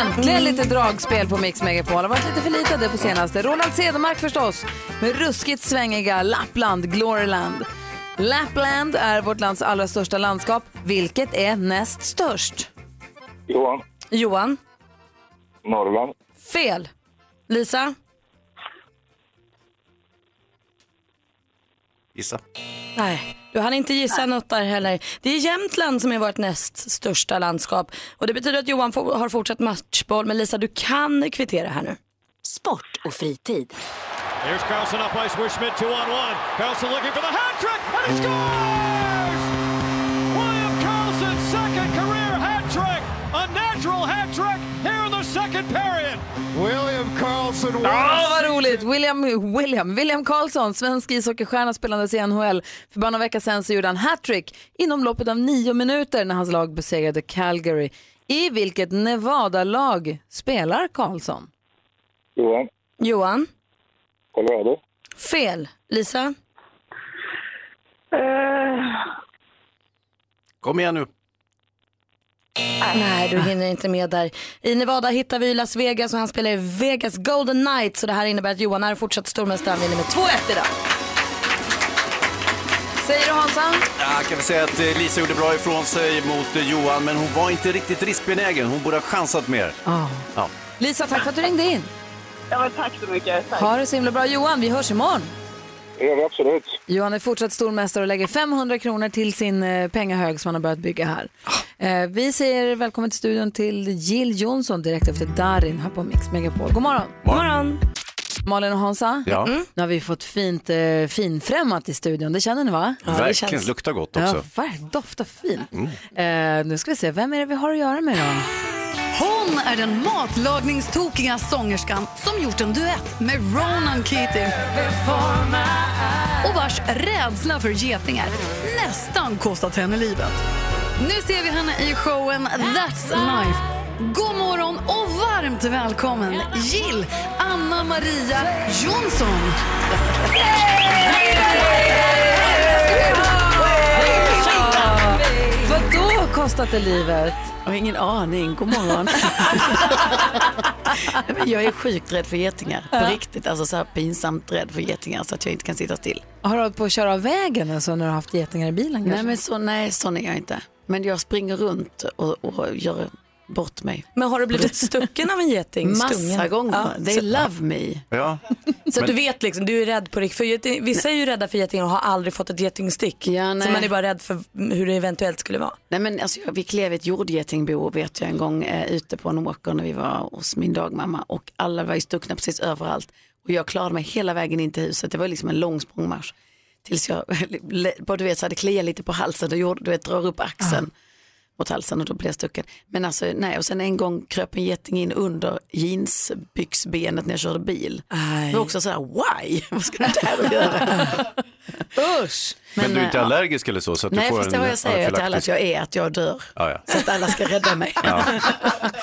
Äntligen lite dragspel på Mix Megapol. Har varit lite för lite av det på senaste. Roland Cedermark förstås, med ruskigt svängiga Lappland, Gloryland. Lappland är vårt lands allra största landskap. Vilket är näst störst? Johan. Johan? Norrland. Fel. Lisa? Gissa. Nej, du hann inte gissa något där heller. Det är Jämtland som är vårt näst största landskap. Och det betyder att Johan har fortsatt matchboll. Men Lisa, du kan kvittera här nu. Sport och fritid. Here's Carlson up by Swishmid, two on one. Carlson looking for the hat trick, and he scores! William Carlson's second career hat trick! A natural hat trick here in the second period. William Carlson Ja, vad roligt! William, William, William Karlsson, svensk ishockeystjärna spelandes i NHL. För bara några veckor sedan så gjorde han hattrick inom loppet av nio minuter när hans lag besegrade Calgary. I vilket Nevada-lag spelar Karlsson? Johan. Johan? Colorado. Fel. Lisa? Kom igen nu. Nej, du hinner inte med där. I Nevada hittar vi Las Vegas och han spelar i Vegas Golden Knights. Så det här innebär att Johan är fortsatt stormästare. Han vinner med 2-1 idag. Säger du Hansa? Jag kan väl säga att eh, Lisa gjorde bra ifrån sig mot eh, Johan, men hon var inte riktigt riskbenägen. Hon borde ha chansat mer. Ah. Ja. Lisa, tack för att du ringde in. Ja, men tack så mycket. Tack. Ha det så himla bra. Johan, vi hörs imorgon. Det gör vi absolut. Johan är fortsatt stormästare och lägger 500 kronor till sin eh, pengahög som han har börjat bygga här. Eh, vi säger välkommen till studion till Jill Johnson direkt efter Darin här på Mix Megapol. God morgon! God morgon! Malin och Hansa, Ja. nu har vi fått fint eh, finfrämmat i studion. Det känner ni va? Verkligen, luktar gott också. Ja, ver- doftar fint. Eh, nu ska vi se, vem är det vi har att göra med då? Hon är den matlagningstokiga sångerskan som gjort en duett med Ronan Keating och vars rädsla för getingar nästan kostat henne livet. Nu ser vi henne i showen That's Life. God morgon och varmt välkommen Jill Anna Maria Jonsson. Vadå kostat det livet? Jag har ingen aning. God morgon. Men jag är sjukt rädd för getingar. På riktigt. Alltså så här pinsamt rädd för getingar så att jag inte kan sitta still. Har du hållit på att köra av vägen alltså, när du har haft getingar i bilen? Nej, men så, nej, sån är jag inte. Men jag springer runt och, och gör bort mig. Men har du blivit stucken av en geting? Massa Stungen? gånger. They så, love me. Ja. så att Men- du vet liksom, du är rädd på riktigt. För geting, vissa är ju rädda för getingar och har aldrig fått ett getingstick. Ja, nej. så man är bara rädd för hur det eventuellt skulle vara. Nej, men alltså, jag- vi klev ett jordgetingbo vet jag en gång eh, ute på en åker när vi var hos min dagmamma och alla var ju stuckna precis överallt. Och jag klarade mig hela vägen in till huset. Det var liksom en lång språngmarsch. Tills jag, bara du vet, så hade kliat lite på halsen och gjorde, du vet, drar upp axeln. Mot halsen och då blev jag stucken. Men alltså nej, och sen en gång kröp en geting in under jeansbyxbenet när jag körde bil. Det var också sådär, why? Vad ska du där och göra? Usch! Men, du är inte eh, allergisk eller så? så att Nej, du får fast det en var jag säger till alla att jag är, att jag dör. Ja, ja. Så att alla ska rädda mig. Ja.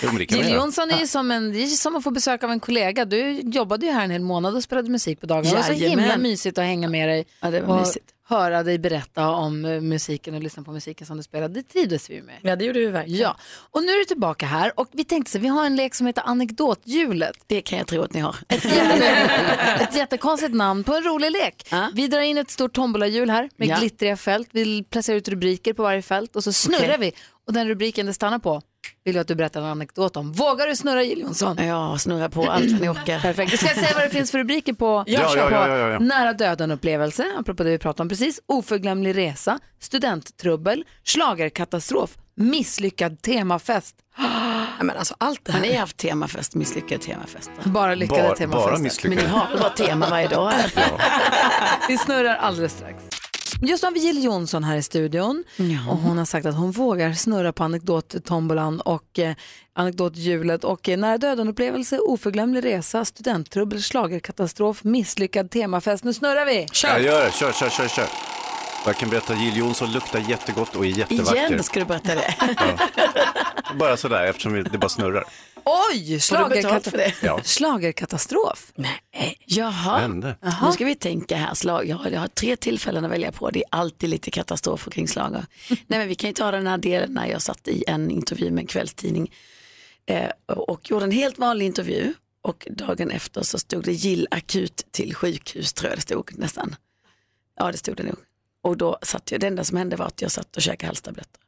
Jo, men det Jill. Johnson är ju som, en, det som att få besök av en kollega. Du jobbade ju här en hel månad och spelade musik på dagarna. Det var så himla mysigt att hänga med dig Ja, det var och mysigt. Höra dig berätta om eh, musiken och lyssna på musiken som du spelade. Det trivdes vi med. Ja, det gjorde vi verkligen. Ja, och nu är du tillbaka här och vi tänkte så vi har en lek som heter anekdothjulet. Det kan jag tro att ni har. Ett, jätte, ett jättekonstigt namn på en rolig lek. Vi drar in ett stort tombolahjul här med Ja. glittriga fält. Vi placerar ut rubriker på varje fält och så snurrar Okej. vi. Och den rubriken det stannar på vill jag att du berättar en anekdot om. Vågar du snurra Jill Johnson? Ja, snurra på allt vad ni orkar. Perfekt. Du ska säga vad det finns för rubriker på, Ja, på ja, ja, ja, ja. nära döden-upplevelse, apropå det vi pratade om precis, oförglömlig resa, studenttrubbel, schlagerkatastrof, misslyckad temafest. Ja, men alltså allt det här. Har ni haft temafest, misslyckad temafest? Bara lyckade Bara- temafester. bara misslyckade. Men ni har väl bara tema varje dag? här? Vi snurrar alldeles strax. Just nu har vi Jill Johnson här i studion och hon har sagt att hon vågar snurra på anekdottombolan och eh, anekdothjulet och eh, nära döden-upplevelse, oförglömlig resa, studenttrubbel, schlagerkatastrof, misslyckad temafest. Nu snurrar vi! Jag gör det, kör, kör, kör, kör. Jag kan berätta att Jill Johnson luktar jättegott och är jättevacker. Igen ska du berätta det. Bara sådär eftersom vi- det bara snurrar. Oj, det? Ja. schlagerkatastrof. Nej, jaha. Hände. Nu ska vi tänka här, slag, ja, jag har tre tillfällen att välja på. Det är alltid lite katastrofer kring slager. Nej men vi kan ju ta den här delen när jag satt i en intervju med en kvällstidning eh, och gjorde en helt vanlig intervju och dagen efter så stod det Gill akut till sjukhus tror jag det stod nästan. Ja det stod det nog. Och då satt jag, det enda som hände var att jag satt och käkade halstabletter.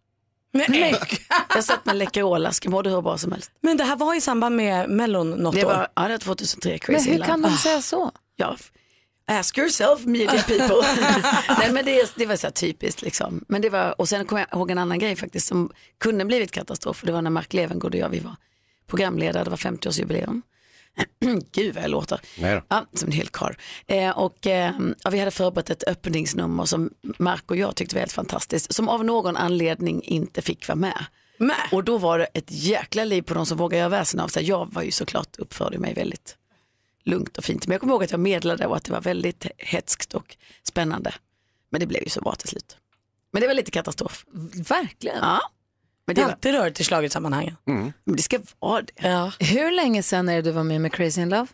Nej. Jag satt med Läkerol-ask, jag mådde hur bra som helst. Men det här var i samband med Mellon något Det år. var, ja, det var 2003, Men Crazy hur in kan de säga så? Ja, ask yourself media people. Nej men det, det var så här typiskt liksom. Men det var, och sen kom jag ihåg en annan grej faktiskt som kunde blivit katastrof. Det var när Mark Levengood och jag, vi var programledare, det var 50-årsjubileum. Gud vad jag låter. Nej då. Ja, som en hel karl. Eh, och eh, ja, vi hade förberett ett öppningsnummer som Mark och jag tyckte var helt fantastiskt. Som av någon anledning inte fick vara med. Och då var det ett jäkla liv på de som vågade göra väsen av sig. Jag var ju såklart uppförde mig väldigt lugnt och fint. Men jag kommer ihåg att jag meddelade och att det var väldigt hetskt och spännande. Men det blev ju så bra till slut. Men det var lite katastrof. Verkligen. Ja. Men det är alltid rörigt i schlagersammanhangen. Mm. men det ska vara det. Ja. Hur länge sedan är det du var med med Crazy in Love?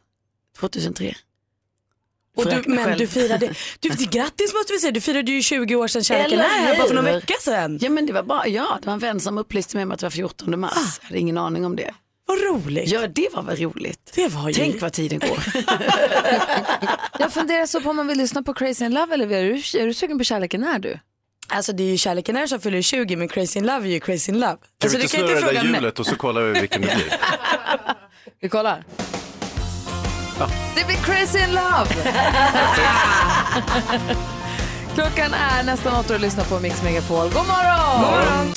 2003. Och du, men själv. du firade, du, grattis måste vi säga, du firade ju 20 år sedan kärleken är här bara för någon vecka sedan. Ja men det var bara, ja det var en vän som upplyste mig om att det var 14 mars. Jag hade ingen aning om det. Vad roligt. Ja det var väl roligt. Det var ju... Tänk vad tiden går. Jag funderar så på om man vill lyssna på Crazy in Love eller är du, är du sugen på Kärleken är du? Alltså det är ju kärleken är som fyller 20 men Crazy in Love är ju Crazy in Love. Kan Alltså, vi du inte kan snurra det fråga där hjulet och så kollar vi vilken det blir? Vi kollar. Det blir Crazy in Love! Klockan är nästan åtta och lyssnar på Mix Megapol. God morgon! God morgon!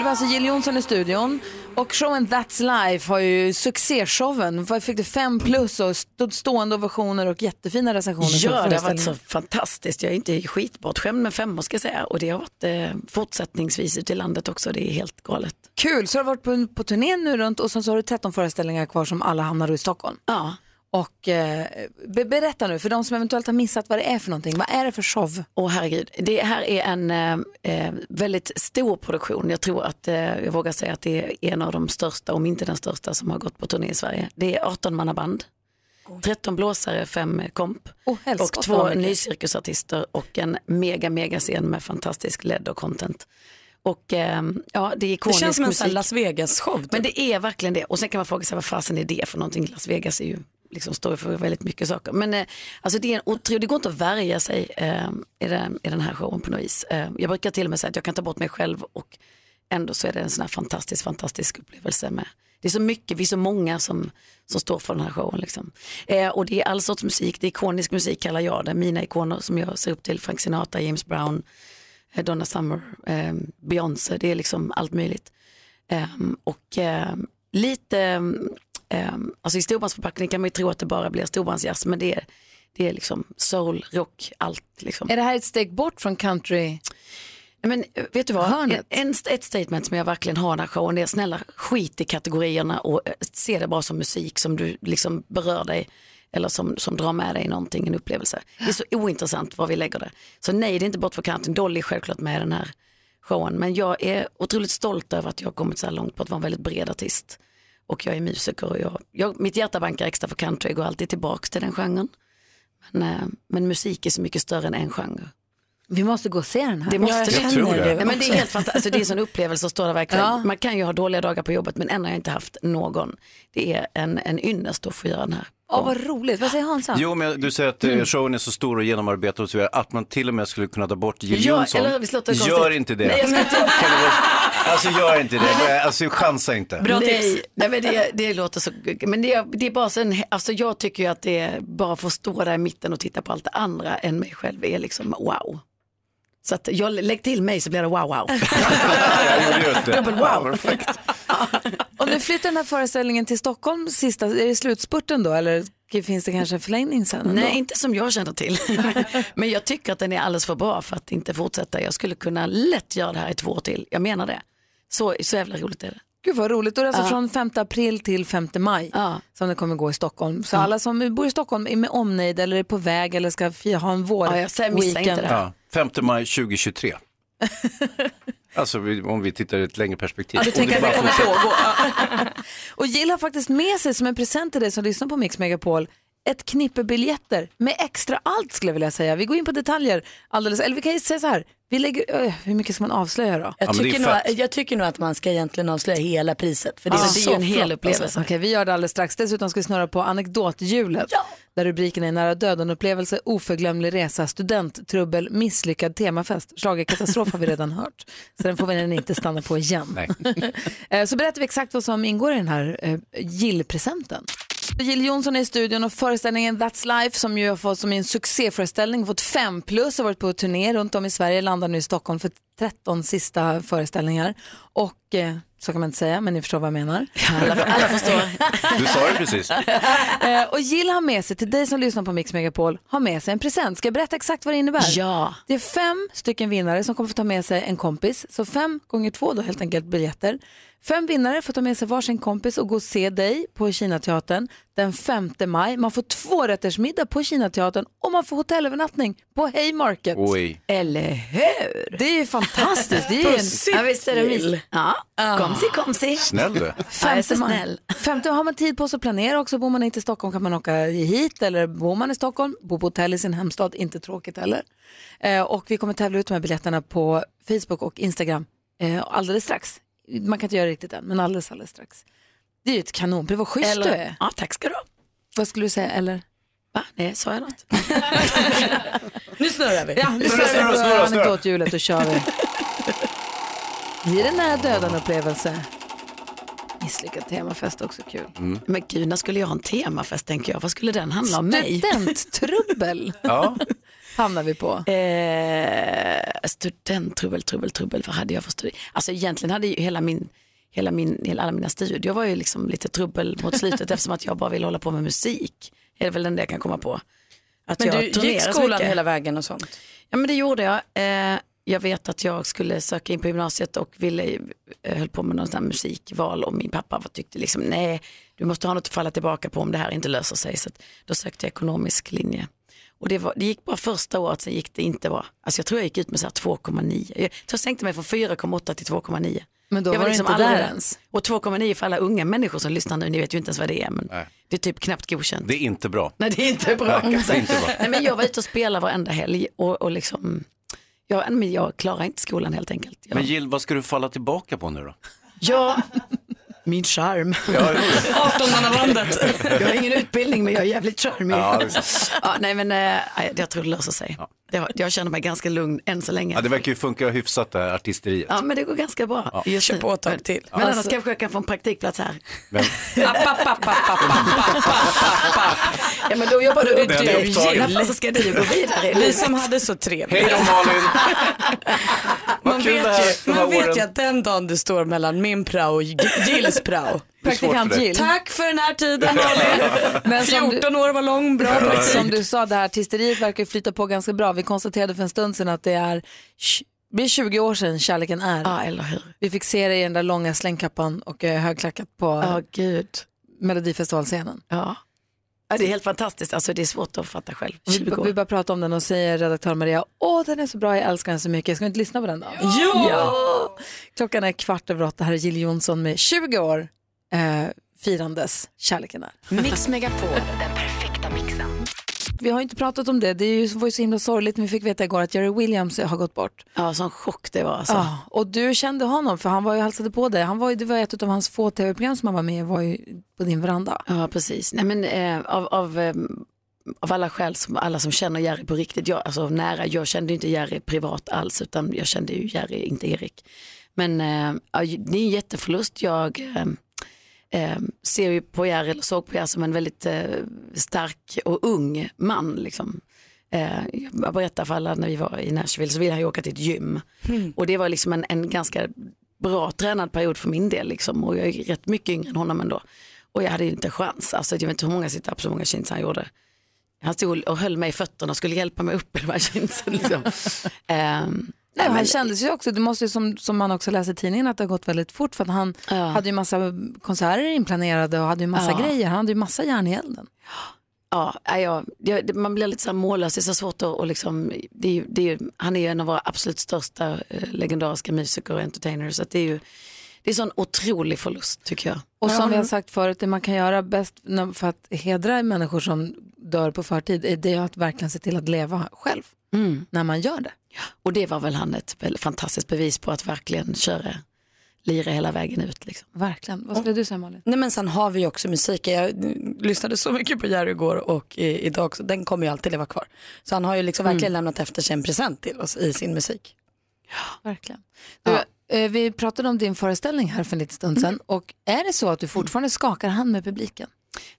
Det var alltså Jill Johnson i studion och showen That's Life har ju succéshowen. Fick du fem plus och stod stående ovationer och jättefina recensioner Ja, det har varit så fantastiskt. Jag är inte skitbortskämd med femmor ska jag säga. Och det har varit eh, fortsättningsvis ute i landet också. Det är helt galet. Kul, så har du varit på, på turné nu runt och sen så har du 13 föreställningar kvar som alla hamnar i Stockholm. Ja. Och eh, be, berätta nu för de som eventuellt har missat vad det är för någonting. Vad är det för show? Åh herregud, det här är en eh, eh, väldigt stor produktion. Jag tror att eh, jag vågar säga att det är en av de största, om inte den största, som har gått på turné i Sverige. Det är 18 mannaband, 13 blåsare, 5 komp Oh, och två nycirkusartister och en mega mega scen med fantastisk LED och content. Och eh, ja, det är Det ikonisk känns som en sån här musik. Las Vegas-show. Men det är verkligen det. Och sen kan man fråga sig vad fasen är det för någonting. Las Vegas är ju, liksom står för väldigt mycket saker. Men eh, alltså det, är en otro, det går inte att värja sig eh, i, den, i den här showen på något vis. Eh, jag brukar till och med säga att jag kan ta bort mig själv och ändå så är det en sån här fantastisk, fantastisk upplevelse med. Det är så mycket, vi är så många som, som står för den här showen. Liksom. Eh, och det är all sorts musik, det är ikonisk musik kallar jag det. Mina ikoner som jag ser upp till, Frank Sinatra, James Brown, eh, Donna Summer, eh, Beyoncé, det är liksom allt möjligt. Eh, och eh, lite, um, alltså i storbandsförpackning kan man ju tro att det bara blir storbandsjazz men det är, det är liksom soul, rock, allt liksom. Är det här ett steg bort från country? Men eh, vet du vad, en, Hörnet. en, ett statement som jag verkligen har den här showen är snälla skit i kategorierna och eh, se det bara som musik som du liksom berör dig eller som, som drar med dig någonting, en upplevelse. Det är så ointressant var vi lägger det. Så nej, det är inte bort för kanten. Dolly är självklart med i den här showen. Men jag är otroligt stolt över att jag har kommit så här långt på att vara en väldigt bred artist. Och jag är musiker och jag, jag, mitt hjärta bankar extra för country, jag går alltid tillbaka till den genren. Men, eh, men musik är så mycket större än en genre. Vi måste gå och se den här. Det måste jag tror det. Nej, men det är helt fantastiskt, alltså, det är en sån upplevelse att stå där verkligen. Ja. Man kan ju ha dåliga dagar på jobbet men än har jag inte haft någon. Det är en, en ynnest att få göra den här. Åh, vad roligt. Vad säger Hansa? Jo, men du säger att eh, showen är så stor och genomarbetad och så vidare, att man till och med skulle kunna ta bort Jill Ja, Johnson. eller visst låter det Gör konstigt? inte det. Nej, jag ska inte- Kan du bara- Alltså gör inte det. Alltså chansa inte. nej, nej men det, det låter så, men det, är- det är bara så en, alltså jag tycker ju att det är bara att stå där i mitten och titta på allt det andra än mig själv är liksom wow. Så att jag lägg till mig så blir det wow wow. Jag gjorde just det. Dubbel wow. Ja, perfekt. Och nu flyttar den här föreställningen till Stockholm sista, är det slutspurten då eller finns det kanske en förlängning sen? ändå? Nej, inte som jag känner till. Men jag tycker att den är alldeles för bra för att inte fortsätta. Jag skulle kunna lätt göra det här i två år till. Jag menar det. Så, så jävla roligt är det. Gud vad roligt. Då är det alltså Ja. från 5 april till 5 maj som det kommer gå i Stockholm. Så alla som bor i Stockholm är med omnejd eller är på väg eller ska ha en vår Ja, jag säger, missa inte det. Ja, 5 maj 2023. Alltså om vi tittar i ett längre perspektiv. Ja, du tänker att det kommer pågå. Och Jill har faktiskt med sig som en present till dig som lyssnar på Mix Megapol ett knippe biljetter med extra allt skulle jag vilja säga. Vi går in på detaljer alldeles, eller vi kan ju säga så här, vi lägger, öh, hur mycket ska man avslöja då? Jag, tycker nog, jag tycker nog att man ska egentligen avslöja hela priset. För det, Ja. är, det är ju en hel upplevelse. Okej, vi gör det alldeles strax. Dessutom ska vi snurra på anekdothjulet. Där rubriken är nära döden-upplevelse, oförglömlig resa, studenttrubbel, misslyckad temafest. Schlagerkatastrof har vi redan hört. Så den får vi inte stanna på igen. Eh, Så berättar vi exakt vad som ingår i den här eh, Jill-presenten. Jill Johnson är i studion och föreställningen That's Life som ju har fått som en succéföreställning, fått fem plus, har varit på turné runt om i Sverige, landar nu i Stockholm för 13 sista föreställningar. Och eh, så kan man inte säga, men ni förstår vad jag menar. Alla, alla förstår. Du sa det precis. Eh, och Jill har med sig, till dig som lyssnar på Mix Megapol, har med sig en present. Ska jag berätta exakt vad det innebär? Ja. Det är fem stycken vinnare som kommer få ta med sig en kompis. Så fem gånger två då helt enkelt biljetter. Fem vinnare får ta med sig varsin kompis och gå och se dig på Kinateatern den 5 maj. Man får två rätters middag på Kinateatern och man får hotellövernattning på Haymarket. Oj. Eller hur? Det är ju fantastiskt. Det är ju en... Ja, visst är det mysigt. Ja, komsi komsi. Snäll du. Ja, så maj. snäll. Femte har man tid på sig att planera också. Bor man inte i Stockholm kan man åka hit eller bor man i Stockholm, bo på hotell i sin hemstad, inte tråkigt heller. Eh, och vi kommer tävla ut de här biljetterna på Facebook och Instagram eh, alldeles strax. Man kan inte göra riktigt än, men alldeles, alldeles strax. Det är ju ett kanonpris, vad schysst Eller- du är. Ja, tack ska du ha. Vad skulle du säga, eller? Va? Nej, sa jag något? Nu snurrar vi. Ja, nu Snurra, snurrar vi snurra, på snurra. anekdothjulet och kör vi. Blir det nära döden upplevelse? Misslyckad temafest också kul. Men gud, när skulle jag ha en temafest tänker jag? Vad skulle den handla om mig? Studenttrubbel Ja. Hamnar vi på. Eh, studenttrubbel, trubbel, trubbel, vad hade jag för studie? Alltså egentligen hade ju hela min, hela min, hela alla mina studier var ju liksom lite trubbel mot slutet eftersom att jag bara ville hålla på med musik. Det är väl den det jag kan komma på. Att Men jag du gick skolan mycket. hela vägen och sånt? Ja men det gjorde jag. Eh, jag vet att jag skulle söka in på gymnasiet och ville, eh, höll på med någon sån musikval och min pappa tyckte liksom nej, du måste ha något att falla tillbaka på om det här inte löser sig. Så då sökte jag ekonomisk linje. Och det, var, det gick bara första året, sen gick det inte bra. Alltså jag tror jag gick ut med så här 2,9. Jag tror jag sänkte mig från 4,8 till 2,9. Men då jag var du inte aldrig där ens. Och 2,9 för alla unga människor som lyssnar nu, ni vet ju inte ens vad det är. Men Nej. det är typ knappt godkänt. Det är inte bra. Nej det är inte bra. Nej, det är inte bra. Nej, men jag var ute och spelade varenda helg och, och liksom, jag, men jag klarar inte skolan helt enkelt. Jag, Men Jill, vad ska du falla tillbaka på nu då? ja, min charm. Ja, 18-mannabandet. jag har ingen utbildning men jag är jävligt charmig. Ja, Ja, nej men eh, jag tror det löser sig. Jag, jag känner mig ganska lugn än så länge. ja, det verkar ju funka hyfsat det här artisteriet. Ja men det går ganska bra. Just Kör på ett tag till. Men annars kanske jag kan få en praktikplats här. Men, Ja men då jobbar du är upptagen. Därför så ska du gå vidare. Vi som hade så trevligt. hej då Malin! Man vet, ju, man vet ju att den dagen det står mellan min prao och Gills prao. Praktikant. Jill. Tack för den här tiden. Men som du, 14 år var lång, bra praktik. som du sa, det här artisteriet verkar flyta på ganska bra. Vi konstaterade för en stund sedan att det är blir 20 år sedan Kärleken är. Ja, eller hur. Vi fick se dig i den där långa slängkappan och eh, högklackat på Ja, gud. Melodifestivalscenen. Ja. ja, det är helt fantastiskt. Alltså, det är svårt att fatta själv. Vi, 20 år. vi bara pratar om den och säger redaktör Maria, åh den är så bra, jag älskar den så mycket. Ska vi inte lyssna på den då? Ja! Klockan är kvart över åtta, här är Jill Johnson med 20 år eh, firandes Kärleken är. Mix Megapol, den perfekta mixen. Vi har inte pratat om det, det är ju, var ju så himla sorgligt när vi fick veta igår att Jerry Williams har gått bort. Ja, sån chock det var alltså. Ja, och du kände honom för han var ju hälsade på dig. Han var ju, det var ett av hans få tv-program som han var med i, var ju på din veranda. Ja, precis. Nej, men, eh, av, av, eh, av alla skäl, som, alla som känner Jerry på riktigt, jag, alltså nära, jag kände inte Jerry privat alls, utan jag kände ju Jerry, inte Erik. Men eh, det är en jätteförlust. Jag eh, eh, ser ju på Jerry, eller såg på Jerry som en väldigt eh, stark och ung man. Liksom. Eh, jag berättar för alla när vi var i Nashville så ville han ju åka till ett gym. Och det var liksom en, en ganska bra tränad period för min del. Liksom. Och jag är rätt mycket yngre än honom ändå. Och jag hade ju inte chans. Alltså, jag vet inte hur många sit-ups och många chins han gjorde. Han stod och höll mig i fötterna och skulle hjälpa mig upp i de här chinsen. Liksom. Ehm, Nej, han kändes ju också, det måste ju som, som man också läser i tidningen att det har gått väldigt fort för att han hade ju massa konserter inplanerade och hade ju massa Ja. grejer. Han hade ju massa järn i elden. Ja, ja, det- man blir lite så här mållös, det är så svårt att och liksom, det är, ju- det är, ju- han är ju en av våra absolut största eh, legendariska musiker och entertainers. Så att det är ju det är sån otrolig förlust tycker jag. Och som vi har sagt förut, det man kan göra bäst för att hedra människor som dör på förtid, är det att verkligen se till att leva själv när man gör det. Och det var väl han ett fantastiskt bevis på att verkligen köra, lira hela vägen ut. Liksom. Verkligen. Vad skulle du säga Malin? Nej men sen har vi ju också musiken. Jag mm, lyssnade så mycket på Jerry igår och eh, idag också. Den kommer ju alltid leva kvar. Så han har ju liksom verkligen lämnat efter sig en present till oss i sin musik. Verkligen. Du, eh, vi pratade om din föreställning här för en liten stund sedan och är det så att du fortfarande skakar hand med publiken?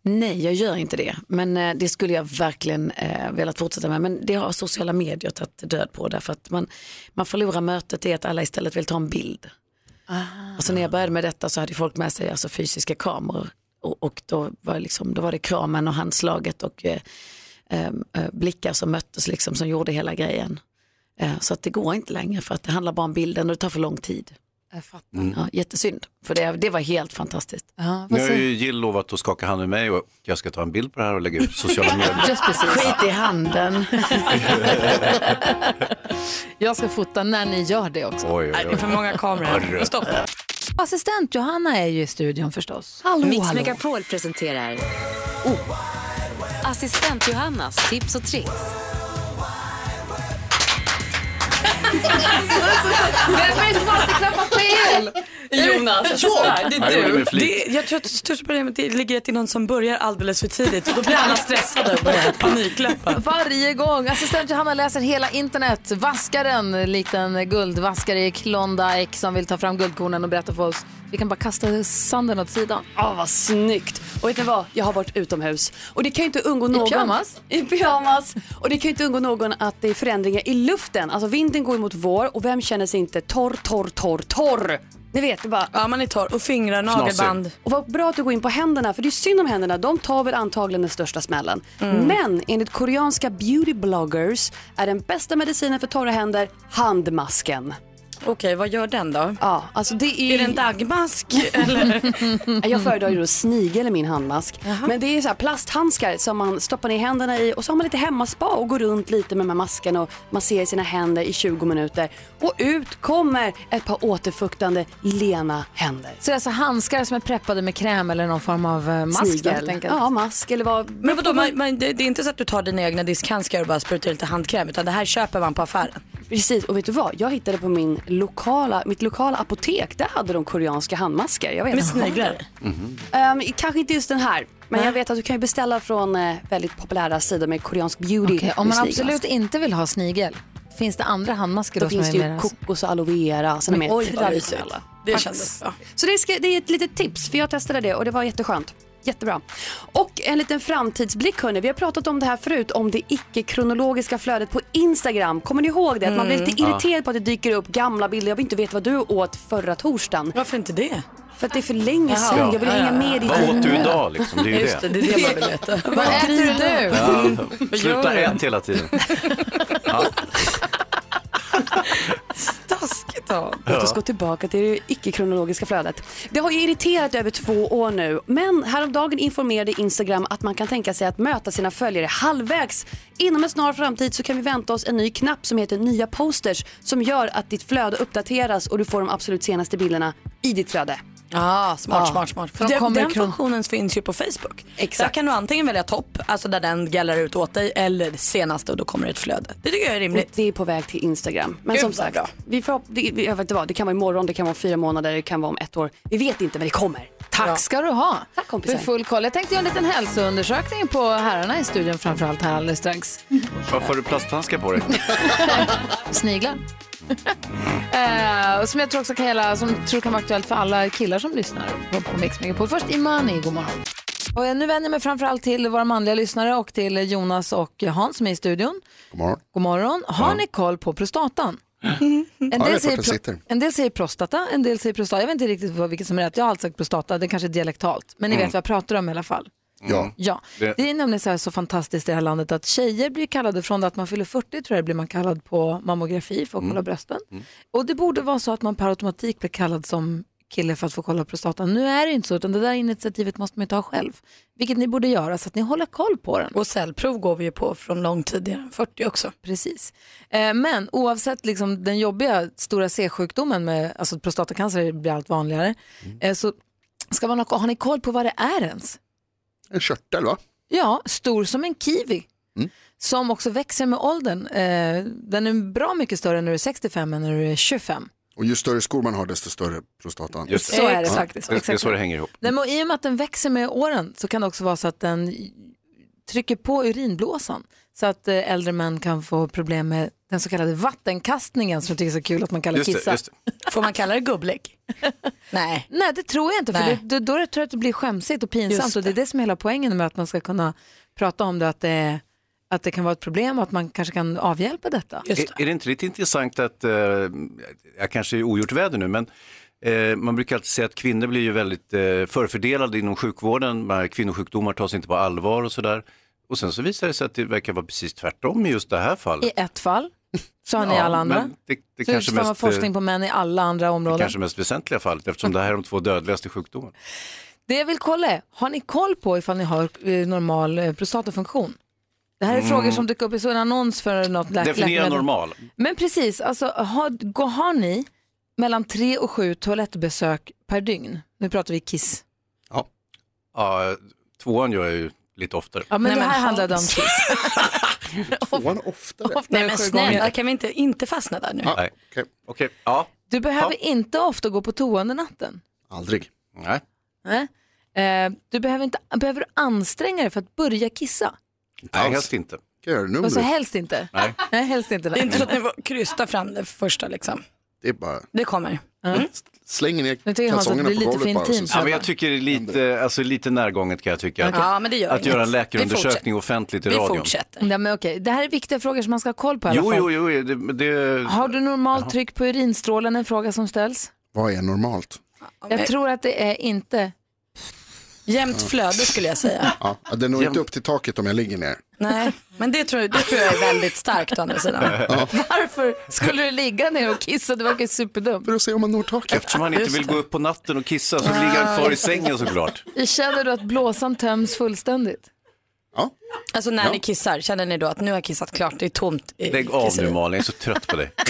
Nej, jag gör inte det. Men eh, det skulle jag verkligen eh, velat fortsätta med. Men det har sociala medier tagit död på. Därför att man, man förlorar mötet i att alla istället vill ta en bild. Alltså när jag började med detta så hade folk med sig alltså, fysiska kameror. Och, och då, var det liksom, då var det kramen och handslaget och eh, eh, eh, blickar som möttes liksom, som gjorde hela grejen. Eh, så att det går inte längre för att det handlar bara om bilden och det tar för lång tid. Jag fattar. Ja, jättesynd, för det, det var helt fantastiskt. Ja, Nu har ju Jill lovat att skaka hand med mig och jag ska ta en bild på det här och lägga ut på sociala medier. Just precis. Skit i handen. Jag ska fota när ni gör det också. Oj, oj, Nej, det är för många kameror. Stopp. Assistent Johanna är ju i studion förstås. Hallå, Mix hallå. Megapol presenterar oh. Assistent Johannas tips och tricks. Vem är det som alltid klappar fel? Jonas, Jag det är du. Det, jag tror att det största problemet är- ligger i att det är någon som börjar alldeles för tidigt och då blir alla stressade och börjar panikläppa. Varje gång. Assistent Johanna läser hela internet. Vaskar den likt en guldvaskare i Klondike som vill ta fram guldkornen och berätta för oss. Vi kan bara kasta sanden åt sidan. Ja, vad snyggt. Och vet ni vad? Jag har varit utomhus. Och det kan ju inte undgå någon... pyjamas? I pyjamas. Och det kan ju inte undgå någon att det är förändringar i luften. Alltså vinden går mot vår och vem känner sig inte torr, torr, torr, torr? Ni vet, det bara... Ja, man är torr. Och fingrar, nagelband. Och vad bra att du går in på händerna, för det är synd om händerna. De tar väl antagligen den största smällen. Mm. Men enligt koreanska beauty bloggers är den bästa medicinen för torra händer handmasken. Okej, vad gör den då? Ja, alltså det är... Är det en dagmask eller? Jag föredrar ju då snigel i min handmask. Men det är så här plasthandskar som man stoppar ner händerna i och så har man lite hemmaspa och går runt lite med de här maskerna och masserar sina händer i 20 minuter. Och ut kommer ett par återfuktande lena händer. Så det är alltså handskar som är preppade med kräm eller någon form av eh, mask då, helt Snigel. enkelt? Ja, mask eller vad. Men vadå, man, man, det, det är inte så att du tar dina egna diskhandskar och bara sprutar lite handkräm utan det här köper man på affären. Precis, och vet du vad? Jag hittade på min lokala, mitt lokala apotek, där hade de koreanska handmaskar. Jag vet. Med sniglar? Ehm, kanske inte just den här. Men jag vet att du kan ju beställa från eh, väldigt populära sidor med koreansk beauty. Okej, om man absolut inte vill ha snigel, finns det andra handmasker då, Då som finns det ju kokos och aloe vera som är Men mer traditionella. Det kändes bra. Så det, ska, det är ett litet tips, för jag testade det och det var jätteskönt. Jättebra. Och en liten framtidsblick hörni. Vi har pratat om det här förut, om det icke-kronologiska flödet på Instagram. Kommer ni ihåg det? Att man blir lite Mm. irriterad på att det dyker upp gamla bilder. Jag vill inte veta vad du åt förra torsdagen. Varför inte det? För att det är för länge sedan. Jag vill Ja, hänga med i ditt Vad åt du idag liksom? Det är ju Just det, det är det man vill veta. Vad äter du nu? Ja. Sluta ät hela tiden. Ja ta. Låt oss gå tillbaka till det icke-kronologiska flödet. Det har ju irriterat över två år nu, men häromdagen informerade Instagram att man kan tänka sig att möta sina följare halvvägs. Inom en snar framtid så kan vi vänta oss en ny knapp som heter nya posters som gör att ditt flöde uppdateras och du får de absolut senaste bilderna i ditt flöde. Ah, smart, Ja. smart, smart. För de den kommer den kron- funktionen finns ju på Facebook. Exakt. Där kan du antingen välja topp, alltså där den gallrar ut åt dig, eller senaste och då kommer det ett flöde. Det tycker jag är rimligt. Och det är på väg till Instagram. Men Gud, som sagt, bra. vi får, det, vi- jag vet inte vad, det kan vara imorgon, det kan vara om fyra månader, det kan vara om ett år. Vi vet inte men det kommer. Tack ska du ha. Tack kompisar. För full koll. Jag tänkte göra en liten hälsoundersökning på herrarna i studion framförallt här alldeles strax. Varför har du plasthandskar på dig? Sniglar. eh, som jag tror också kan gälla, som tror kan vara aktuellt för alla killar som lyssnar på, på Mix Megapol. Först Imani, god morgon. Och nu vänder jag mig framförallt till våra manliga lyssnare och till Jonas och Hans som är i studion. God morgon. God morgon. Har ni koll på prostatan? En Ja, del, vet säger en del säger prostata, en del säger prostata. Jag vet inte riktigt vad, vilket som är rätt. Jag har alltid sagt prostata, det är kanske är dialektalt. Men ni Mm. vet vad jag pratar om i alla fall. Ja. Ja, Det- det är nämligen så, här så fantastiskt i det här landet att tjejer blir kallade från att man fyller 40 tror jag blir man kallad på mammografi för att kolla brösten. Och det borde vara så att man per automatik blir kallad som kille för att få kolla prostatan. Nu är det inte så, utan det där initiativet måste man ju ta själv. Vilket ni borde göra så att ni håller koll på den. Och cellprov går vi ju på från långt tidigare än 40 också. Precis. Eh, men oavsett liksom den jobbiga stora C-sjukdomen med alltså prostatacancer blir allt vanligare. Eh, så ska man ha, har ni koll på vad det är ens? En körtel va? Ja, stor som en kiwi. Mm. Som också växer med åldern. Eh, den är bra mycket större när du är 65 än när du är 25. Och ju större skor man har desto större prostatan. Just det. Så är det faktiskt. Det, det är så det hänger ihop. Nej, men I och med att den växer med åren så kan det också vara så att den trycker på urinblåsan. Så att eh, äldre män kan få problem med den så kallade vattenkastningen som jag tycker är så kul att man kallar Just det, kissa. just det. Får man kalla det gubblägg? Nej. Nej, det tror jag inte. För det, då, då tror jag att det blir skämsigt och pinsamt. Just Och det är det som är hela poängen med att man ska kunna prata om det, att det, att det kan vara ett problem och att man kanske kan avhjälpa detta. Är, är det inte lite intressant att, eh, jag kanske är ogjort väder nu, men eh, man brukar alltid säga att kvinnor blir ju väldigt eh, förfördelade inom sjukvården, kvinnosjukdomar tas inte på allvar och sådär. Och sen så visar det sig att det verkar vara precis tvärtom i just det här fallet. I ett fall så har ni Ja, alla andra. Det, det så kanske mest, eh, forskning på män i alla andra det områden. kanske mest väsentliga fallet eftersom det här är de två dödligaste sjukdomarna. Det jag vill kolla är, har ni koll på ifall ni har eh, normal eh, prostatafunktion? Det här är Mm. frågor som dyker upp i en annons för något lä- Definiera läkemedel. normal. Men precis, alltså, har, har ni mellan tre och sju toalettbesök per dygn? Nu pratar vi kiss. Ja, tvåan gör jag ju lite oftare. Ja, men Nej, det här men handlade om kiss. Tvåan oftare? Nej men snälla, kan vi inte, inte fastna där nu? Nej. Okej, ja. Du behöver inte ofta gå på toa under natten. Aldrig. Nej. Nej. Eh, du behöver, inte, behöver du anstränga dig för att börja kissa? Nej, helst inte. Nu? Alltså helst inte. Nej. Nej, helst inte. Det är inte så att ni får krysta fram det första liksom. Det är bara, Det kommer. Slänger ner kalsongerna på lite golvet bara. Ja, men jag tycker det är lite, alltså, lite närgånget kan jag tycka. Att, Ja, men det gör att inget. göra en läkarundersökning offentligt i Vi radion. fortsätter. Ja, men okej. Det här är viktiga frågor som man ska ha koll på i alla Jo, fall. jo, jo, det, det, Har du normalt tryck på urinstrålen? En fråga som ställs. Vad är normalt? Jag tror att det är inte... Jämnt flöde skulle jag säga. Ja, det når inte upp till taket om jag ligger ner. Nej, men det tror, det tror jag är väldigt starkt å andra sidan. Varför skulle du ligga ner och kissa? Det verkar superdumt. För att se om man når taket. eftersom han inte vill gå upp på natten och kissa så ligger han kvar i sängen såklart. Känner du att blåsan töms fullständigt? Alltså när Ja. ni kissar, känner ni då att nu har jag kissat klart, det är tomt i Lägg av nu kisseriet? Malin, jag är så trött på dig.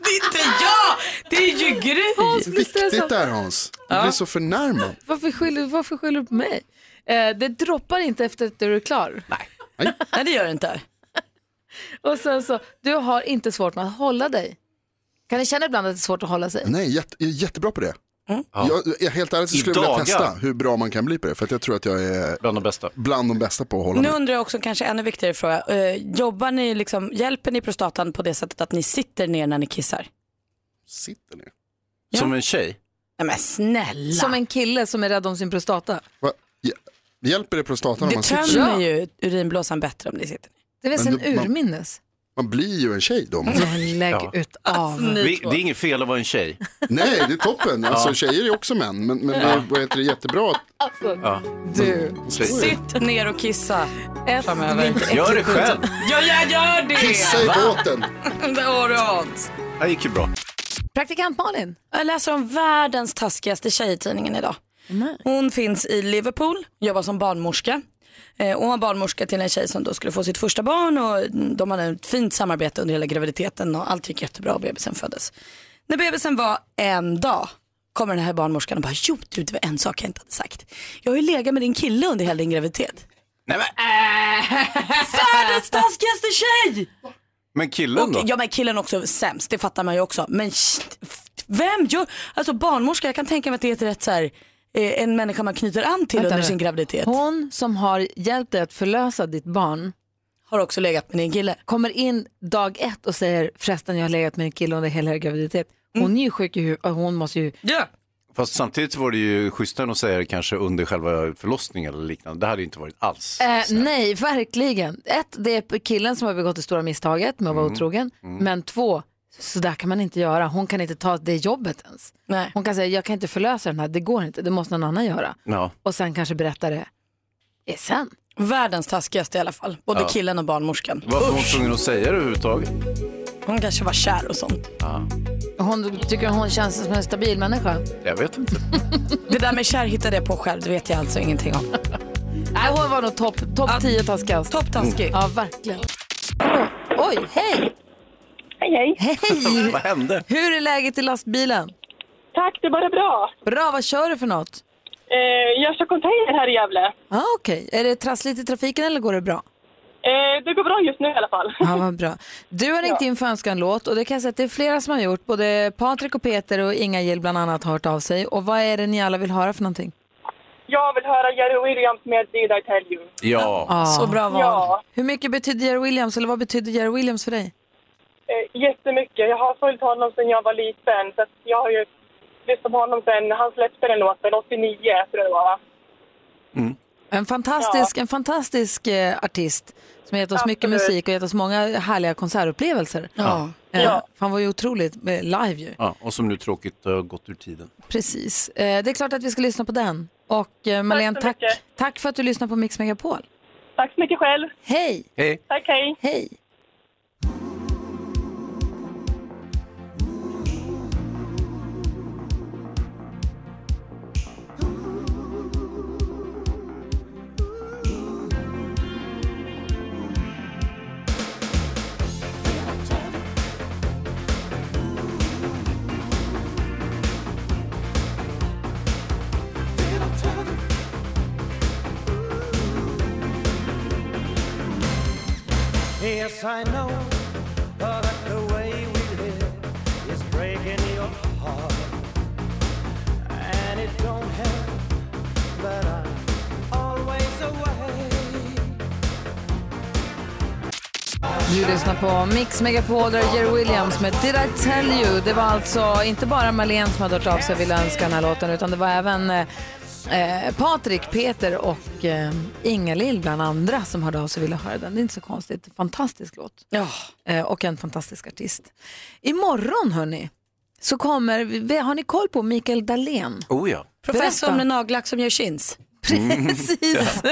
Det är inte jag! Det är ju Gry! Viktigt där Hans. Du Ja. blir så förnärmad. Varför skyller, varför skyller du på mig? Eh, det droppar inte efter att du är klar. Nej. Nej, det gör det inte. Och sen så, du har inte svårt med att hålla dig. Kan ni känna ibland att det är svårt att hålla sig? Nej, jätte, jag är jättebra på det. Ja. Jag, jag, helt ärligt så skulle jag vilja testa hur bra man kan bli på det. För att jag tror att jag är Bland de bästa. bland de bästa på att hålla Nu mig. undrar jag också kanske ännu viktigare fråga. Eh, jobbar ni liksom, hjälper ni prostatan på det sättet att ni sitter ner när ni kissar? Sitter ner. Som en tjej. Nej men snälla. Som en kille som är rädd om sin prostata. Va? Hj- Hjälper det prostatan om det man sitter tömmer ner? ju urinblåsan bättre om ni sitter ner. Det är väl Men sen du- man- urminnes? Man blir ju en tjej då. Men lägg Ja. ut av. Vi, det är inget fel att vara en tjej. Nej, det är toppen. Alltså, tjejer är också män. Men, men det, vad heter det, jättebra att Alltså, Ja. du. Sitt ner och kissa Ett, framöver. Gör det själv. Ja, jag gör det! kissa i båten. Det har du Hans. Det gick ju bra. Praktikant Malin. Jag läser om världens taskigaste tjej i tidningen idag. Hon finns i Liverpool, jobbar som barnmorska. Eh, och hon var barnmorska till en tjej som då skulle få sitt första barn och de hade ett fint samarbete under hela graviditeten och allt gick jättebra och bebisen föddes. När bebisen var en dag kommer den här barnmorskan och bara, jo du det var en sak jag inte hade sagt. Jag har ju legat med din kille under hela din graviditet. Nej, men, Världens taskigaste tjej! men killen då? Och, ja men killen också sämst, det fattar man ju också. Men vem gör, alltså barnmorska, jag kan tänka mig att det är ett rätt så här, eh, en människa man knyter an till Vänta under nu. sin graviditet. Hon som har hjälpt dig att förlösa ditt barn har också legat med din kille. Kommer in dag ett och säger förresten jag har legat med en kille under hela er graviditet. Hon är ju sjuk i huvudet hon måste ju... Ja. Fast samtidigt så var det ju schysstare att säga det kanske under själva förlossningen eller liknande. Det hade ju inte varit alls. Eh, nej, verkligen. Ett, det är killen som har begått det stora misstaget med att vara Mm. otrogen. Mm. Men två, så där kan man inte göra. Hon kan inte ta det jobbet ens. Nej. Hon kan säga, jag kan inte förlösa den här, det går inte, det måste någon annan göra. Ja. Och sen kanske berätta det eh, sen. Världens taskigaste i alla fall, både Ja. killen och barnmorskan. Varför var hon tvungen att säga det överhuvudtaget? Hon kanske var kär och sånt. Ja. Hon tycker hon känns som en stabil människa. Jag vet inte. Det där med kär hittade jag på själv, det vet jag alltså ingenting om. Nej, hon var nog topp top 10 taskigast. Topp taskig. Ja, verkligen. Hallå. Oj, hej! Hej, hej. Hej! Vad hände? Hur är läget i lastbilen? Tack, det är bara bra. Bra, vad kör du för något? Eh, jag kör container här i Gävle. Ah, Okej, är det trassligt i trafiken eller går det bra? Eh, det går bra just nu i alla fall. Ja, vad bra. Du har ringt in för önskan en låt och det kan jag säga att det är flera som har gjort. Både Patrik och Peter och Inga Gill bland annat har hört av sig. Och vad är det ni alla vill höra för någonting? Jag vill höra Jerry Williams med Did I Tell You. Ja. Ah. Så bra val. Ja, Hur mycket betyder Jerry Williams, eller vad betyder Jerry Williams för dig? Eh, jättemycket. Jag har följt honom sedan jag var liten. Så jag har ju lyssnat på honom sedan han släppte den låten, 89 tror jag det var. En fantastisk, en fantastisk eh, artist som har gett oss mycket Absolut. musik och gett oss många härliga konsertupplevelser. Ja. Eh, Ja. Han var ju otroligt eh, live ju. Ja, och som nu tråkigt har gått ur tiden. Precis. Eh, det är klart att vi ska lyssna på den. Och eh, Malene, så tack, mycket. tack för att du lyssnar på Mix Megapol. Tack så mycket själv. Hej! Hej! Tack, hej. Hej! Yes, I know that the way we live is breaking your heart. And it don't help that I'm always away. Du lyssnar på Mix Megapol där Jerry Williams med Did I tell you? Det var alltså inte bara Marlene som hade hört av sig och ville önska den här låten utan det var även eh, eh Patrik, Peter och eh, Inga-Lill bland andra som hörde av sig och ville höra den. Det är inte så konstigt. Fantastisk låt. Ja. Eh, och en fantastisk artist. Imorgon hörni så kommer, vi- har ni koll på Mikael Dahlén? Oh ja. Professor med nagellack som gör chins. Precis.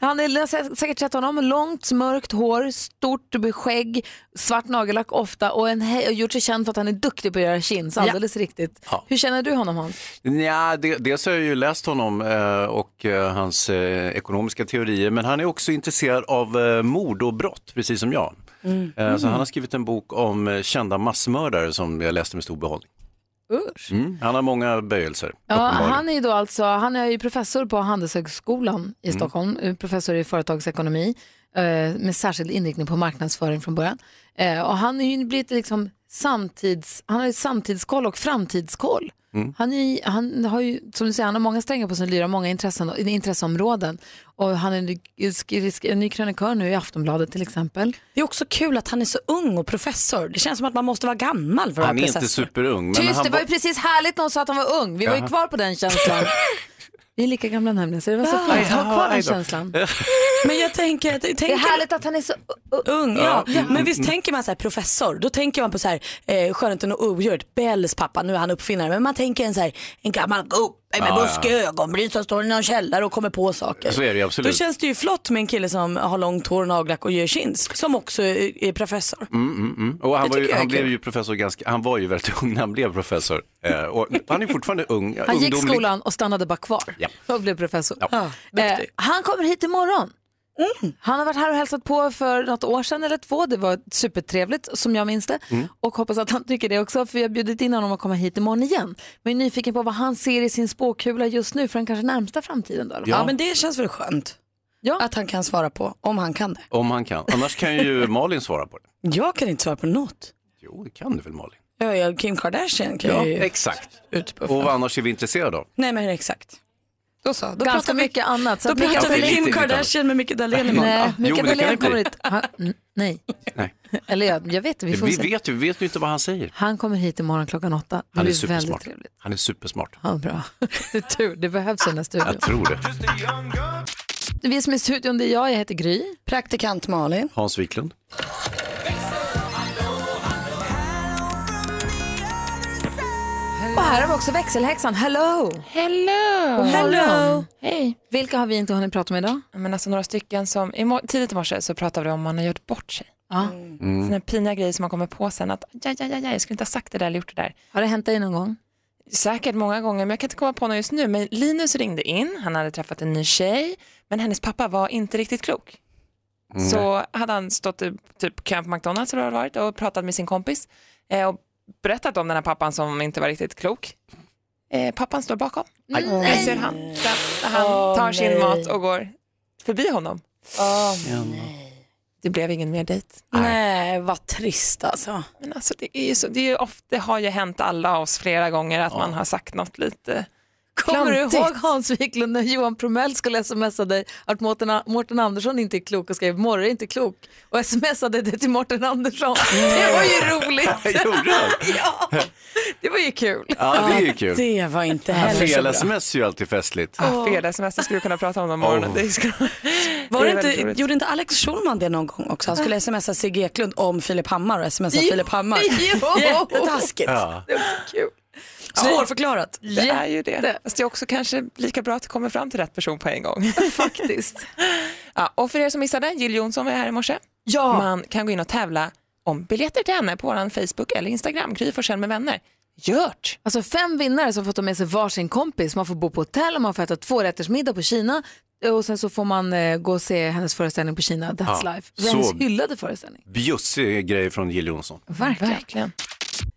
Han är, ni har sä- säkert sett honom. Långt, mörkt hår, stort skägg, svart nagellack ofta och, en, och gjort sig känd för att han är duktig på att göra chins. Alldeles riktigt. Ja. Hur känner du honom Hans? Ja, det, dels har jag ju läst honom eh, och eh, hans eh, ekonomiska teorier, men han är också intresserad av eh, mord och brott, precis som jag. Eh, Så han har skrivit en bok om eh, kända massmördare som jag läste med stor behållning. Usch. Mm. Han har många böjelser. Ja, han är ju då alltså, han är ju professor på Handelshögskolan i Mm. Stockholm, eh, professor i företagsekonomi eh, med särskild inriktning på marknadsföring från början. Eh, och han är ju blivit liksom samtids, han har ju samtidskoll och framtidskoll. Mm. Han, är, han har ju, som du säger, han har många strängar på sin lyra, många intressen, intresseområden. Och han är en, ny krönikör nu i Aftonbladet till exempel. Det är också kul att han är så ung och professor. Det känns som att man måste vara gammal för att Han är vara inte professor. superung. Men Tyst, han det var ju precis härligt när hon sa att han var ung. Vi var ju Jaha. kvar på den känslan. Vi är lika gamla nämligen, så det var så fint. Ha kvar den känslan. Men jag tänker, jag tänker Det är härligt att han är så ung. Ja. Ja. Men visst tänker man så här professor, då tänker man på så här eh, Skönheten och odjuret, Bells pappa, nu är han uppfinnare, men man tänker en så här en gammal mig med Ja, ja. buskiga ögonbryn som står i någon källare och kommer på saker. Så är det ju absolut. Då känns det ju flott med en kille som har långt hår, nagellack och gör chins. Som också är, är professor. Mm, mm, mm. Och han, ju, han blev ju professor ganska, han var ju väldigt ung när han blev professor. Eh, och han är fortfarande ung. Han gick ungdomlig. skolan och stannade bara kvar Ja. och blev professor. Ja. Eh, han kommer hit imorgon. Han har varit här och hälsat på för något år sedan eller två. Det var supertrevligt som jag minns det. Mm. Och hoppas att han tycker det också för jag har bjudit in honom att komma hit imorgon igen. Men är nyfiken på vad han ser i sin spåkula just nu för den kanske närmsta framtiden. Då, fall. Ja. men det känns väl skönt. Ja. Att han kan svara på, om han kan det. Om han kan. Annars kan ju Malin svara på det. Jag kan inte svara på något. Jo, det kan du väl Malin? Ja, ja, Kim Kardashian kan Ja, ju exakt. utpuffa. Och vad annars är vi intresserade av? Nej men exakt. Då så. Då Ganska pratar vi- mycket annat. Så Då pratar vi Kim Kardashian med Micke Dahlén imorgon. Nej, kan Dahlén kommer hit. Han, nej. Nej. Eller jag, jag vet vi Vi, får se. vet ju, vi vet ju inte vad han säger. Han kommer hit imorgon klockan åtta. Det Han är supersmart. väldigt trevligt. Han är supersmart. Ja, bra. Det är tur, det behövs i den här studion. Jag tror det. Vi som är i studion, det är jag, jag heter Gry. Praktikant Malin. Hans Wiklund. Och här har vi också växelhäxan. Hello! Hello! God morgon. Hello. Hej! Vilka har vi inte hunnit prata med idag? Men alltså några stycken som, i mor- tidigt i morse så pratade vi om man har gjort bort sig. Ja. Sådana pinliga grejer som man kommer på sen att ja, ja, ja, ja, jag skulle inte ha sagt det där eller gjort det där. Har det hänt dig någon gång? Säkert många gånger, men jag kan inte komma på något just nu. Men Linus ringde in, han hade träffat en ny tjej, men hennes pappa var inte riktigt klok. Mm. Så hade han stått i typ kön på McDonalds eller vad det varit och pratat med sin kompis eh, och berättat om den här pappan som inte var riktigt klok. Eh, pappan står bakom. Jag ser han, där han tar sin nej. mat och går förbi honom. Det blev ingen mer dejt. Nej, vad trist alltså. Men alltså det, är ju så, det, är ju ofta, det har ju hänt alla oss flera gånger att man har sagt något lite Kommer du ihåg Hans Wiklund när Johan Promell skulle smsa dig att Mårten, Mårten Andersson inte är klok och skrev Morre är inte klok och smsade det till Mårten Andersson. Det var ju roligt. Ja, det var ju kul. Ja, det är ju kul. Det var inte Ja, heller så Fel sms är ju alltid festligt. Ah, fel sms, skulle kunna prata om dem morgonen. Oh. Det skulle... Var det inte, roligt. gjorde inte Alex Schulman det någon gång också? Han skulle smsa Sigge Eklund om Filip Hammar och smsa Jo, Filip Hammar. jo. Jättetaskigt. Ja. Det var kul. Svårförklarat. Det är ju det. Fast det är också kanske lika bra att du kommer fram till rätt person på en gång. Faktiskt. Ja, och för er som missade, Jill Johnson var här i morse. Ja. Man kan gå in och tävla om biljetter till henne på vår Facebook eller Instagram, Gry Forssell med vänner. Gjort! Alltså fem vinnare som får ta med sig varsin kompis. Man får bo på hotell och man får äta tvårättersmiddag på Kina och sen så får man eh, gå och se hennes föreställning på Kina, That's Ja, Life. så- Hennes hyllade föreställning. Bjussig grej från Jill Johnson. Verkligen. Verkligen.